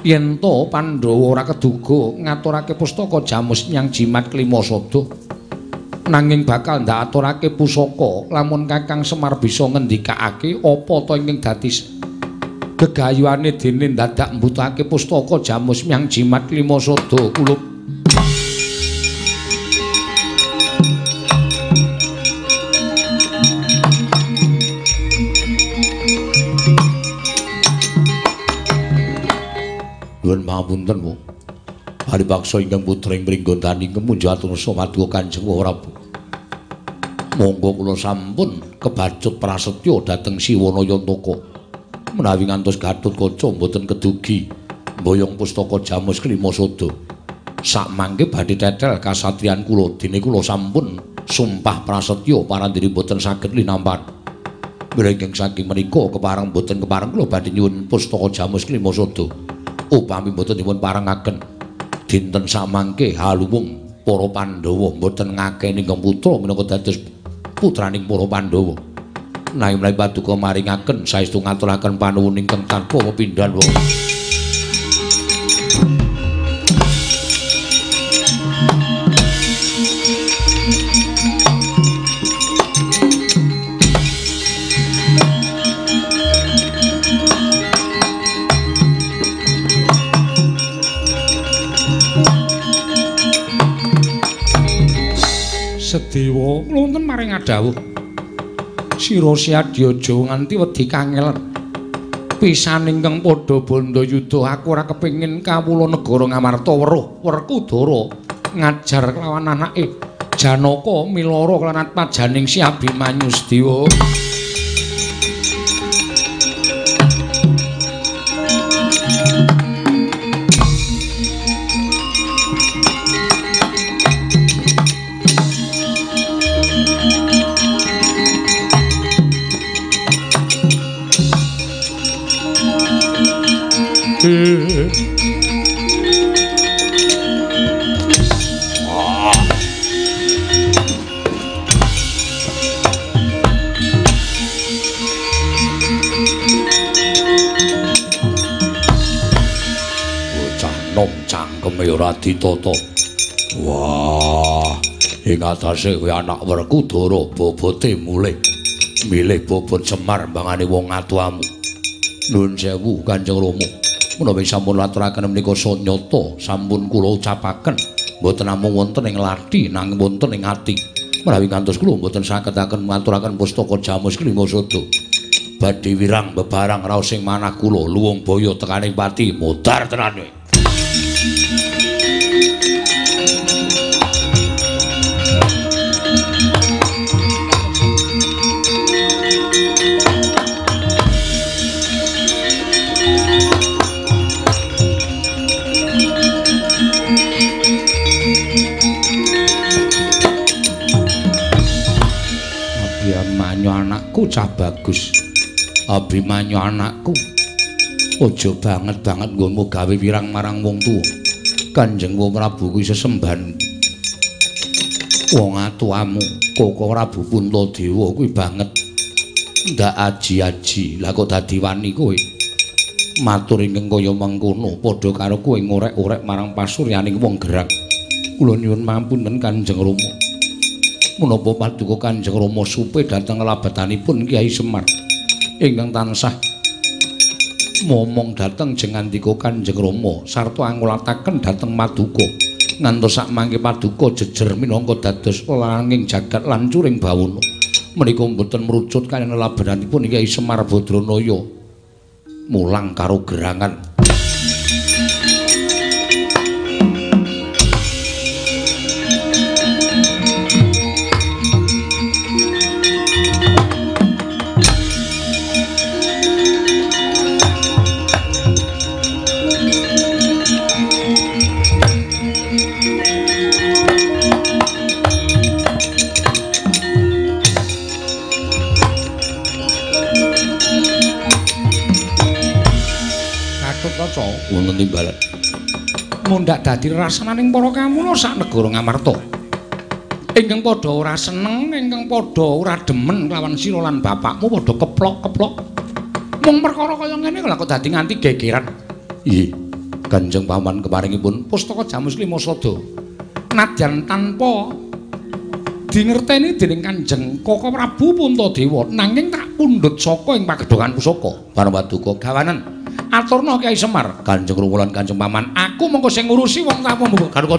Yen to pandhawa ora keduga ngaturake pustaka jamus yang jimat lima sodo nanging bakal ndak aturake pusaka lamun kakang semar bisa ngendikake apa to ingkang dadi gegayuane dene dadak mbutake pustaka jamus myang jimat lima sada kulup Nuwun pangapunten, Bu. Hari paksa ingkang putra ing pringgondani kemunjuk atur samadya Kanjeng Prabu. Monggo kula sampun kebacut prasetya dhateng Siwana Yantaka. Menawi ngantos Gatut Kaca mboten kedugi mboyong pustaka Jamus Kelima Sada. Sak mangke badhe tetel kasatriyan kula dene kula sampun sumpah prasetya parandiri mboten saged linampan. Mrenging saking menika kepareng mboten kepareng kula badhe nyuwun pustaka Jamus Kelima Sada. Upami mboten dipun parengaken dinten sak mangke haluwung para Pandhawa mboten ngakeni putra minangka dados putraning para Pandhawa. Naing mlayu paduka maringaken saestu ngaturaken panuwun ingkang tanpa pepindhan wong Sedewa, wonten maring adawuh. Sira siadyaja nganti wedi kangel pisan ingkang padha bondo yudha aku ora kepengin kawula negara ngamarta weruh werkudara ngajar kelawan anake janaka milara kelanat pajaning si abimanyu sedewa ditata. Wah, ing atase kuwi anak Werkudara bobote mulih milih bobot Semar mbangane wong atuamu. Nuwun sewu Kanjeng Rama. Menawi sampun laturaken menika sanyata sampun kula ucapaken mboten namung wonten ing lathi nanging wonten ing ati. Menawi kantos kula mboten sagetaken ngaturaken pustaka jamus kelima sada. Badhe wirang bebarang raos sing manah kula luwung boyo tekaning pati modar tenan. Anakku cah bagus. Abimanyu anakku. Aja banget-banget nggonmu gawe wirang marang wong tuwa. Kanjeng Wong Prabu kuwi sesembahan. Wong atuamu, Koko Prabu Puntadewa kuwi banget. Ndak aji-aji, lah kok dadi wani kowe. Matur ingkang kaya mengkono padha karo kowe ngorek-orek marang pasuryaning wong gerak. Kula nyuwun mampunten Kanjeng Rama. Menapa paduka Kanjeng Rama supe dhateng labatanipun Kyai Semar. Ingkang tansah momong dhateng jengandika Kanjeng Rama sarta angulataken dhateng Maduka ngantos sak mangke Paduka jejer minangka dados langing jagat lan curing bawana menika mboten mrucut kaliyan labatanipun Kyai Semar Badranaya. Mulang karo gerangan wonten timbalan. Mundhak dadi rasananing para kamula sak negara Ngamarta. Ingkang padha ora seneng, ingkang padha ora demen lawan sira lan bapakmu padha keplok-keplok. Mung perkara kaya ngene kok dadi nganti gegeran. Iya. Kanjeng Paman kemaringipun pustaka Jamus Lima Sada. Nadyan tanpa dingerteni dening Kanjeng Koko Prabu Puntadewa nanging tak pundhut saka ing pagedhongan pusaka Parwaduka gawanen aturna Kyai Semar. Kanjeng Rumulan Kanjeng Paman aku mengko sing ngurusi wong tamu karo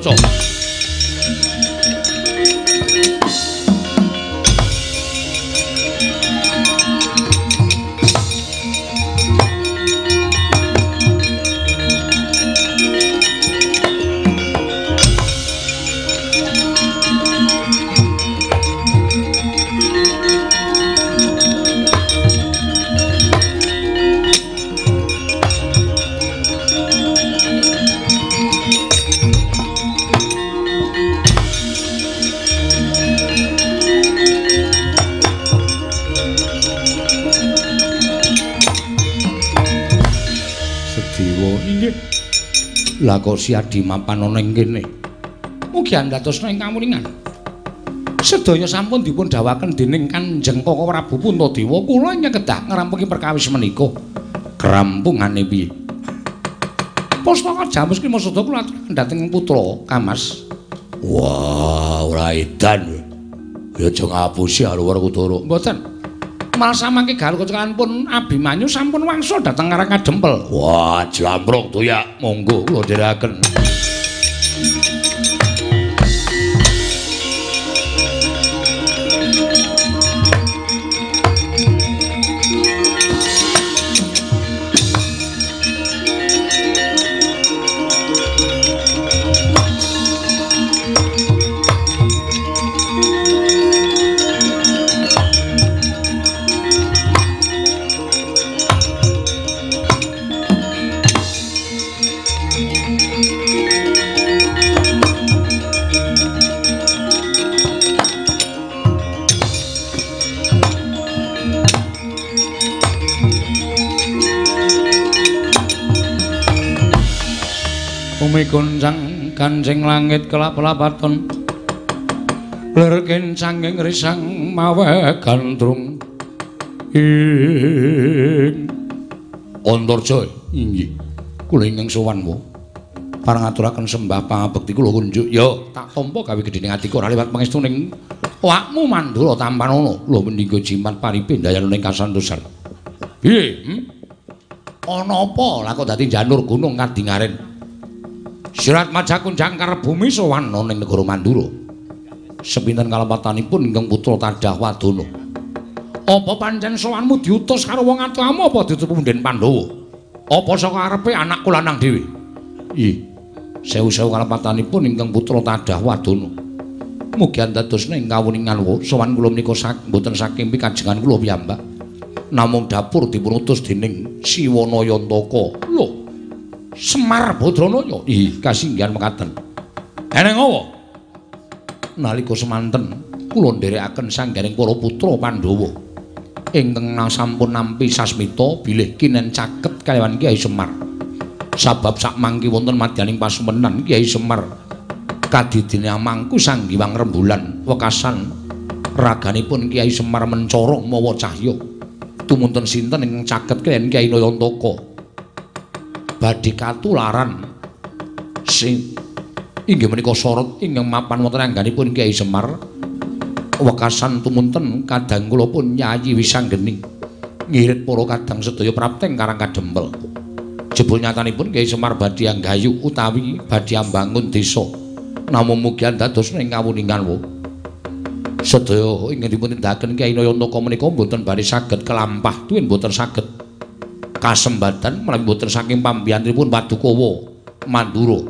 Lah kok si Adi ana ing kene. Mugi andhatosna ing kamuningan. Sedaya sampun dipun dawaken dening Kanjeng Koko Prabu Puntadewa, kula nyekedah ngrampungi perkawis menika. Krampungane piye? Pustaka Jamus ki maksud kula dhateng putra Kamas. Wah, ora edan. Ya aja ngapusi karo Werkudara. Mboten. Mal samangke galuh kecelakaan pun Abimanyu sampun wangsul dateng ngarang kadempel. Wah, jambrok tuh. Monggo kula dherekaken. Umi goncang kancing langit kelap-lapaton Ler kencanging risang mawe gandrung ing. Antarja inggih. Kula ingkang sowanmu parang aturaken sembah pangabekti kula kunjuk ya tak tampa gawe gedhening atiku ora liwat pangestuning. Awakmu mandura tampan ana lho mendika jimat paripe ndayaning kasantosan piye? Hmm? ana apa? Lah kok dadi janur gunung kadingaren Sirat Majakun Jangkar bumi sowan ning negara Mandura. Sepinten kalepatanipun ingkang putra Tadah Wadana. Apa pancen sowanmu diutus karo wong atuamu apa ditutup punden Pandhawa? Apa saka arepe anakku lanang dhewe? Ih. Sewu-sewu kalepatanipun ingkang putra Tadah Wadana. Mugi andadosna ing kawuningan wa sowan kula menika sak mboten saking pikajengan kula piyambak. Namung dapur dipun utus dening Siwana Yantaka. Lho, Semar Badranaya. Ih, kasinggihan mekaten. Eneng apa? Nalika semanten kula nderekaken sanggaring para putra Pandhawa ingkang sampun nampi sasmita bilih kinen caket kaliyan Kyai Semar. Sabab sak mangki wonten madyaning pasumenan Kyai Semar kadidene amangku sanggiwang rembulan wekasan raganipun Kyai Semar mencorong mawa cahya. Tumunten sinten ingkang caket kaliyan Kyai Nayantaka? Badhe katularan sing inggih menika sorot ingkang mapan wonten angganipun Kyai Semar. Wekasan tumunten kadang kula pun nyayi wisanggeni ngirit para kadang sedaya prapteng karang kadempel jebul nyatanipun Kyai Semar badhe anggayu utawi badhe ambangun desa. Namung mugi dados ing kawuningan wo. Sedaya ingkang dipun tindakaken Kyai Nayantaka menika mboten bari saged kelampah. Tuwin mboten saged kasembatan menawi boten saking pambiyantripun Padukawa Mandura.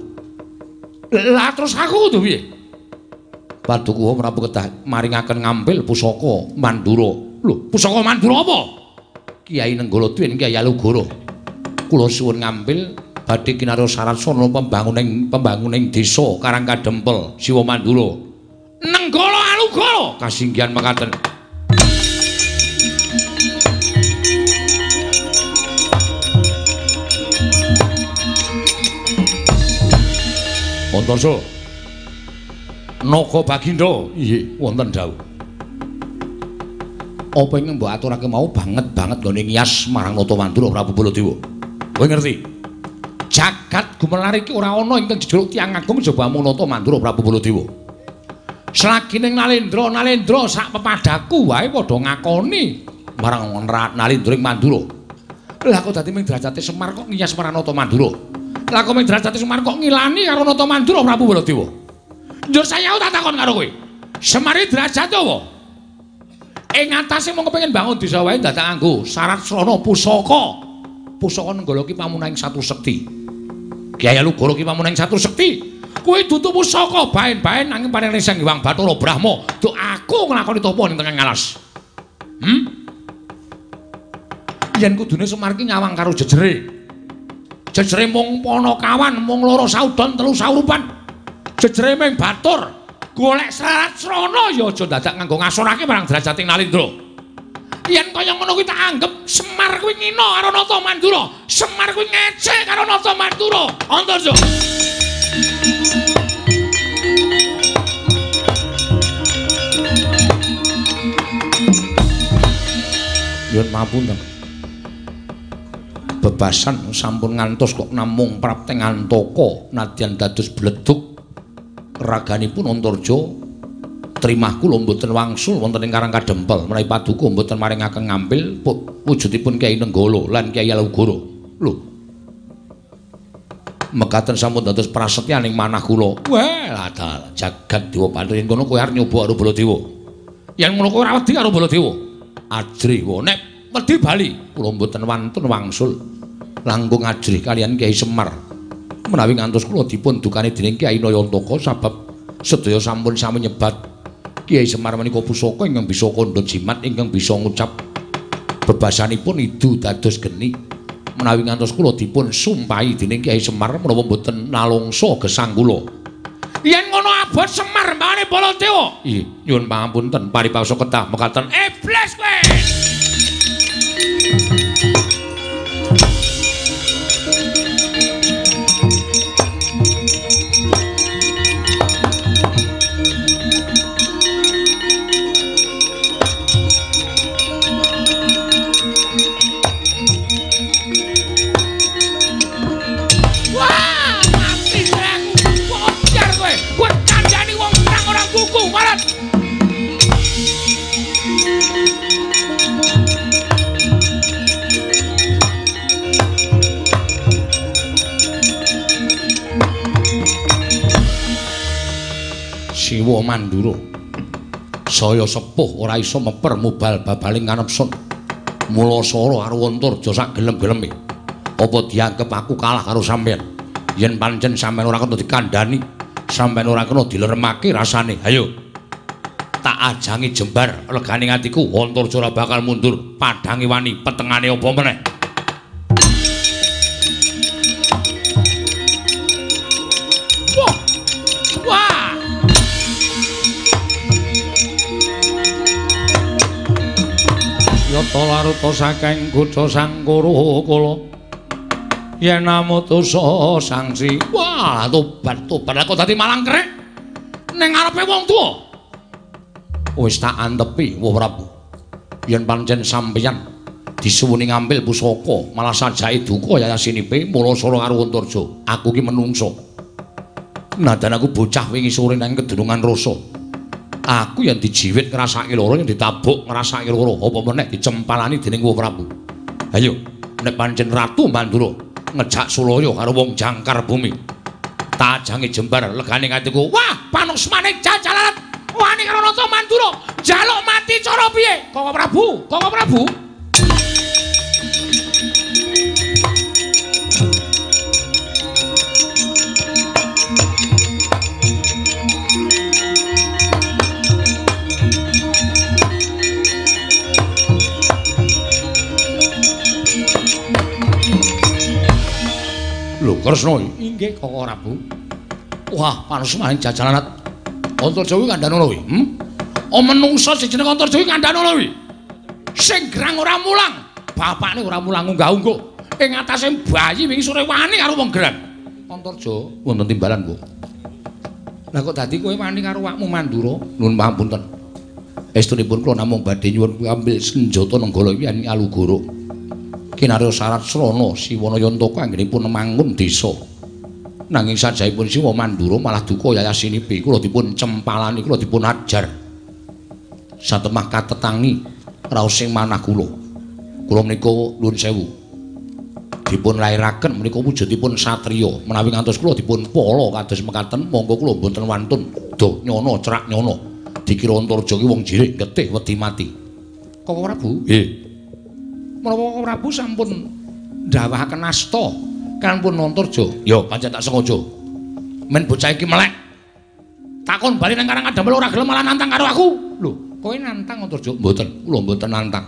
Lah terus aku kudu piye? Padukawa Prabu kedah maringaken ngambil pusaka Mandura. Lho, pusaka Mandura apa? Kiai Nenggala Tuwin Kiai Alugoro. Kula suwun ngambil badhe kinarya syarat sono pembanguning pembanguning desa Karang Kadempel Siwa Mandura. Nenggala Alugoro kasinggihan mekaten. Antarja. Naga Bagindo, nggih, wonten dawuh. Apa ingkang mbok aturake mau banget banget nggone ngias marang Nata Mandura Prabu Baladewa. Kowe ngerti? Jagat gumelar iki ora ana ingkang jejuluk tiyang agung jaba mung Nata Mandura Prabu Baladewa. Selagi ning Nalendra, Nalendra sak pepadaku wae padha ngakoni marang Nalendra ing Mandura. Lah kok dadi ming derajate Semar kok ngias marang Nata Mandura? Lah derajate Semar kok ngilani karo Nata Mandura Prabu Baladewa? Njur saya tak takon karo kowe. Semar iki derajate apa? Ing atase mung kepengin bangun desa wae dadak nganggo syarat srana pusaka. Pusaka nenggala ki pamunaing satu sekti. Kyai Alugoro ki pamunaing satu sekti. Kuwi dudu pusaka baen-baen nanging paring reseng Hyang Bathara Brahma. Duk aku nglakoni tapa ning tengah ngalas. Hm? Yen kudune Semar ki nyawang karo jejere. Jejere mung Panakawan, mung loro saudon telu saurupan. Jejere ming batur. golek syarat srana ya aja dadak nganggo ngasorake marang derajating Nalindra. Yen kaya ngono kuwi tak anggap Semar kuwi ngina karo Nata Mandura, Semar kuwi ngecek karo Nata Mandura. Antarja. Yen mapunten. Bebasan sampun ngantos kok namung prapteng antaka nadyan dados bleduk raganipun Antarja kula mboten wangsul wonten ing Karang Kadempel menawi paduka mboten maringaken ngampil wujudipun Kyai Nenggala lan Kyai Alugoro. Lho. Mekaten sampun dados prasetyaning manah kula. Wah, adal jagat dewa pantri kono kowe arep nyoba karo Baladewa. Yen ngono kowe ora wedi karo Baladewa. Ajri wae nek wedi bali? Kula mboten wantun wangsul. Langkung ajri kalian Kyai Semar. menawi ngantos kula dipun dukani dening Kyai Nayantaka sebab sedaya sampun sami nyebat. Kyai Semar menika pusaka ingkang bisa kandha jimat ingkang bisa ngucap bebasanipun idu dados geni. Menawi ngantos kula dipun sumpahi dening Kyai Semar menawa mboten nalungsa gesang kula. Yen ngono abot Semar mbane Baladewa. Nggih nyuwun pangapunten paripawasa ketah mekaten. Iblis kowe Siwa Mandura. Saya sepuh ora iso meper mubal babaling kanepsun. Mula sora karo Antarja sak gelem-geleme. Apa dianggep aku kalah karo sampean? Yen pancen sampean ora kena dikandhani, sampean ora kena dileremake rasane. Hayo. Tak ajangi jembar legane atiku Antarja ora bakal mundur. Padangi wani petengane apa meneh? Yata laruta saking kuca sangkuru kula. Yen namutusa sangsi. Wah, tobat tobat kok dadi malang krek. Ning ngarepe wong tuwa. Wis tak antepi, Wah Prabu. Yen pancen sampeyan disuwuni ngambil pusaka, malah sajake duka yayasinipe mula sora karo Antarja. Aku ki menungso. Nadan aku bocah wingi sore nang kedurungan rasa. Aku yang dijiwit ngrasake loro yang ditabuk ngrasake loro. Apa meneh dicempalani dening Wong Prabu? Ayo nek pancen ratu Mandura ngejak Sulaya karo wong jangkar bumi. Tajange jembar legane ngatiku wah panusmane jajalarat wani karo Nata Mandura jaluk mati cara piye? Koko Prabu Koko Prabu Kresna inggih Koko Prabu. Wah, panusmane jajalanat. Antarja kuwi kandhane lho. Hm? Oh menungsa sing jeneng Antarja kuwi kandhane lho. Sing grang ora mulang, bapakne ora mulang unggah-ungguh. Ing atase bayi wingi sore wani karo wong grang. Antarja wonten timbalan, Bu. Lah kok dadi kowe wani karo wakmu Mandura? Nuwun pangapunten. Estunipun kula namung badhe nyuwun ambil senjata nenggala wiyan Alugoro. Kinarya syarat srana Siwana Yantaka anggenipun mangun desa. Nanging sajaipun Siwa Mandura malah duka yayasinipi kula dipun cempalani kula dipun ajar. Satemah katetangi raos sing manah kula. Kula menika nuwun sewu. dipun lairaken menika wujudipun satriya menawi ngantos kula dipun pala kados mekaten monggo kula mboten wantun do nyono cerak nyono dikira Antarja ki wong jirik getih wedi mati Koko Prabu nggih menapa Koko Prabu sampun ndawahaken asta kan pun Antarja ya pancen tak sengaja men bocah iki melek. Takon bali nang Karang Kadamel ora gelem malah nantang karo aku. Lho kowe nantang Antarja mboten. Kula mboten nantang.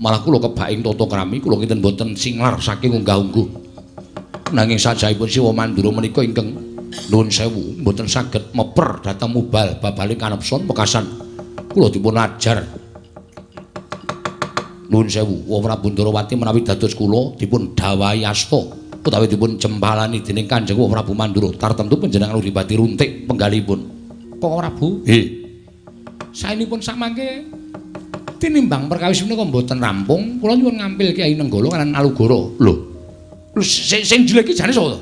Malah kula kebaing tata krami kula kinten boten singlar saking unggah-ungguh. Nanging sajaipun Siwa Mandura menika ingkang nuwun sewu boten saged meper dhateng mubal babaling kanepson pekasan. Kula dipun ajar nuwun sewu Wa Prabu Ndarawati menawi dados kula dipun dawahi asta utawi dipun jempalani dening Kanjeng Wa Prabu Mandura tartemtu panjenengan uripati runtik penggalipun Kok Prabu nggih saenipun samangke tinimbang perkawis menika mboten rampung, kula nyuwun ngampil Kyai Nenggala kan Alugoro. Lho. Lho sing sing jelek iki jane sapa?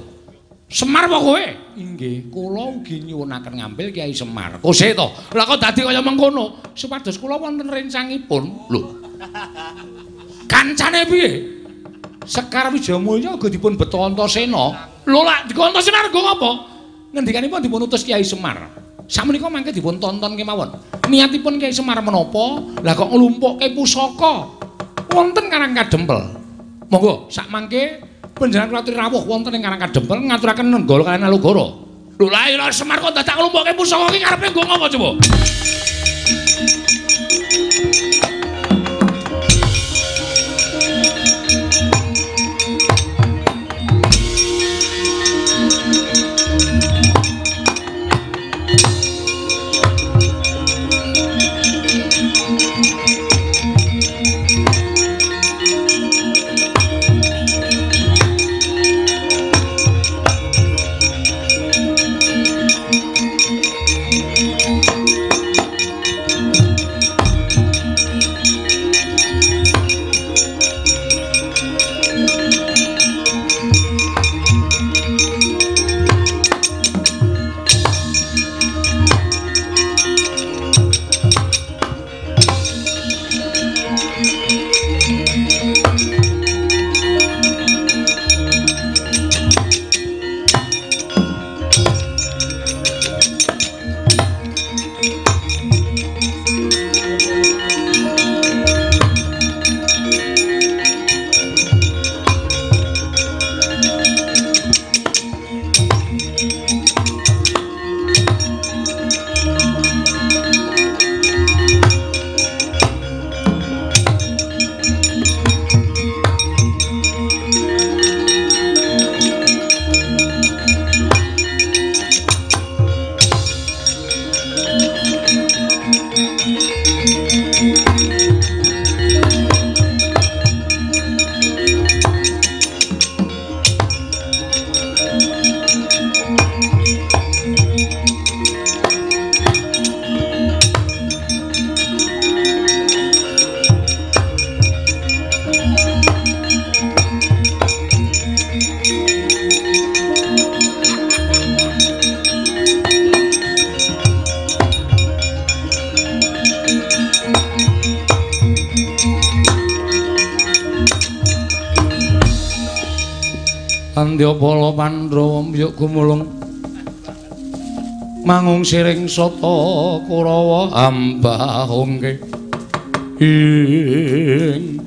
Semar apa kowe? Inggih, kula ugi nyuwunaken ngampil Kyai Semar. Kose to. Lah kok dadi kaya mengkono? Supados kula wonten rencangipun. Lho. Kancane piye? Sekar Wijayamulya uga dipun beto Antasena. Lho lak dikon Antasena rego ngopo? Ngendikanipun dipun utus Kyai Semar. Samenika mangke dipun tonton kemawon. Niatipun Kyai Semar menapa? Lah kok nglumpukke pusaka wonten Karang Kadempel. Monggo sak mangke panjenengan kula rawuh wonten ing Karang Kadempel ngaturaken nenggala kalian Alugara. Lho la ila Semar kok dadak nglumpukke pusaka iki karepe nggo ngopo coba? Andyapala Pandhawa mbiyuk gumulung. Mangung siring sata Kurawa. Ambahungke ing.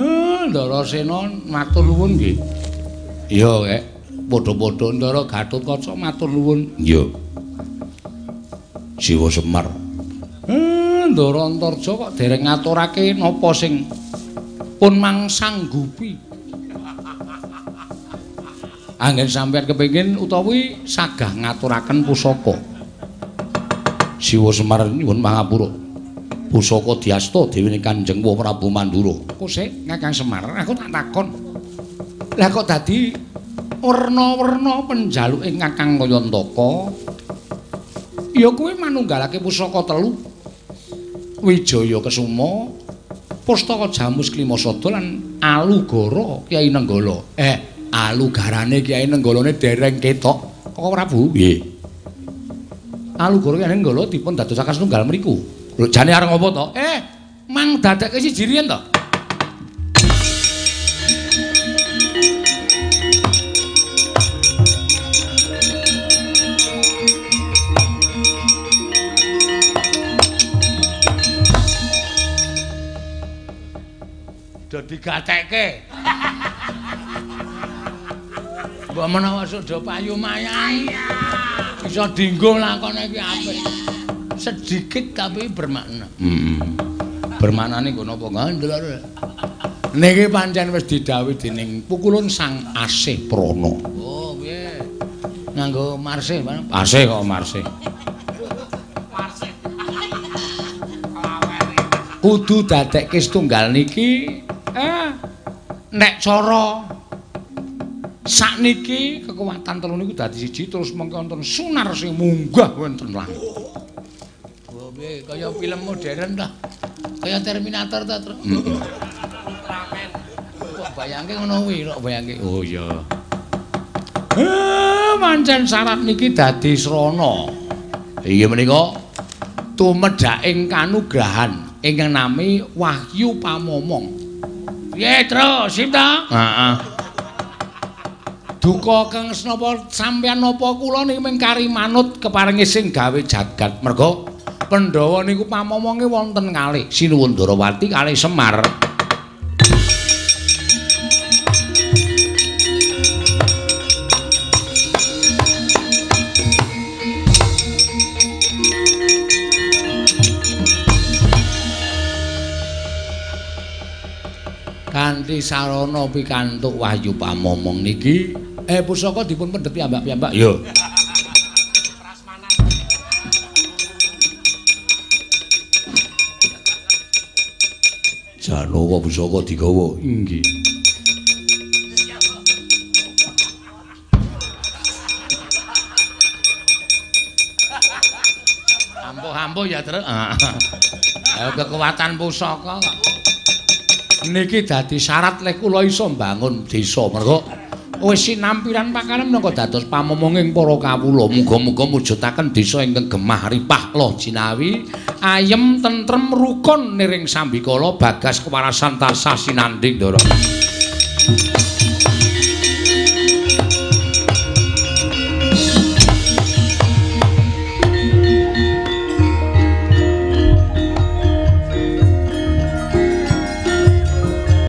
Andarasena matur nuwun nggih. Iya kek. Padha-padha Ndara Gatotkaca matur nuwun. Iya. Siwa Semar. Ndara Antarja kok dereng ngaturake napa sing pun mangsanggupi anggen sampeyan kepengin utawi sagah ngaturaken pusaka. Siwa Semar nyuwun pangapura. Pusaka diasta dewe Kanjeng Prabu Mandura. Kok sik Kakang Semar, aku tak takon. Lah kok dadi werna-werna penjaluke Kakang Kayantaka Ya kuwi manunggalake pusaka telu. Wijaya Kesuma, Pustaka Jamus Klimasada lan Alugara Kyai Nenggala. Eh, alugarane Kyai Nenggalane dereng ketok. Kok Prabu? Nggih. Alugara Kyai Nenggala dipun dadosaken setunggal mriku. Lho jane arep ngopo to? Eh, mang dadekke siji riyen to? dadi gatekke. Mbok menawa sudah payu mayang. Bisa dinggo lakone iki apik. Sedikit tapi bermakna. Heeh. Bermaknane nggo napa ngandel. Niki pancen wis didhawuhi dening pukulun Sang Asih Prana. Oh, piye? Nganggo marsih. Asih kok marsih. Kudu dadekke setunggal niki eh nek cara sakniki kekuatan telu niku dadi siji terus mengko wonten sunar sing munggah wonten langit. Oh piye kaya film modern ta. Kaya Terminator ta, Tru. Kok bayangke ngono kuwi, kok bayangke. Oh iya. Eh, pancen syarat niki dadi srana. Iya menika tumedhaking kanugrahan ingkang nami Wahyu Pamomong. Piye, Tru? Sip ta? Heeh. Duka kang napa sampeyan napa kula niki mung kari manut keparingi sing gawe jagat. Mergo Pandhawa niku pamomonge wonten kalih Sinuwun Darawati kalih Semar. Kanthi sarana pikantuk wahyu pamomong niki eh pusaka dipun pendhet piyambak-piyambak yo Janowo pusaka digawa inggih Ampuh-ampuh ya, Tru. [LAUGHS] Ayo kekuatan pusaka kok. Niki dadi syarat lek kula iso mbangun desa. Mergo wis sinampiran pakanan menapa dados pamomonging para kawula. Muga-muga mujudaken desa ingkang gemah ripah loh jinawi. Ayem tentrem rukun niring sambikala bagas kewarasan tasah sinanding ndara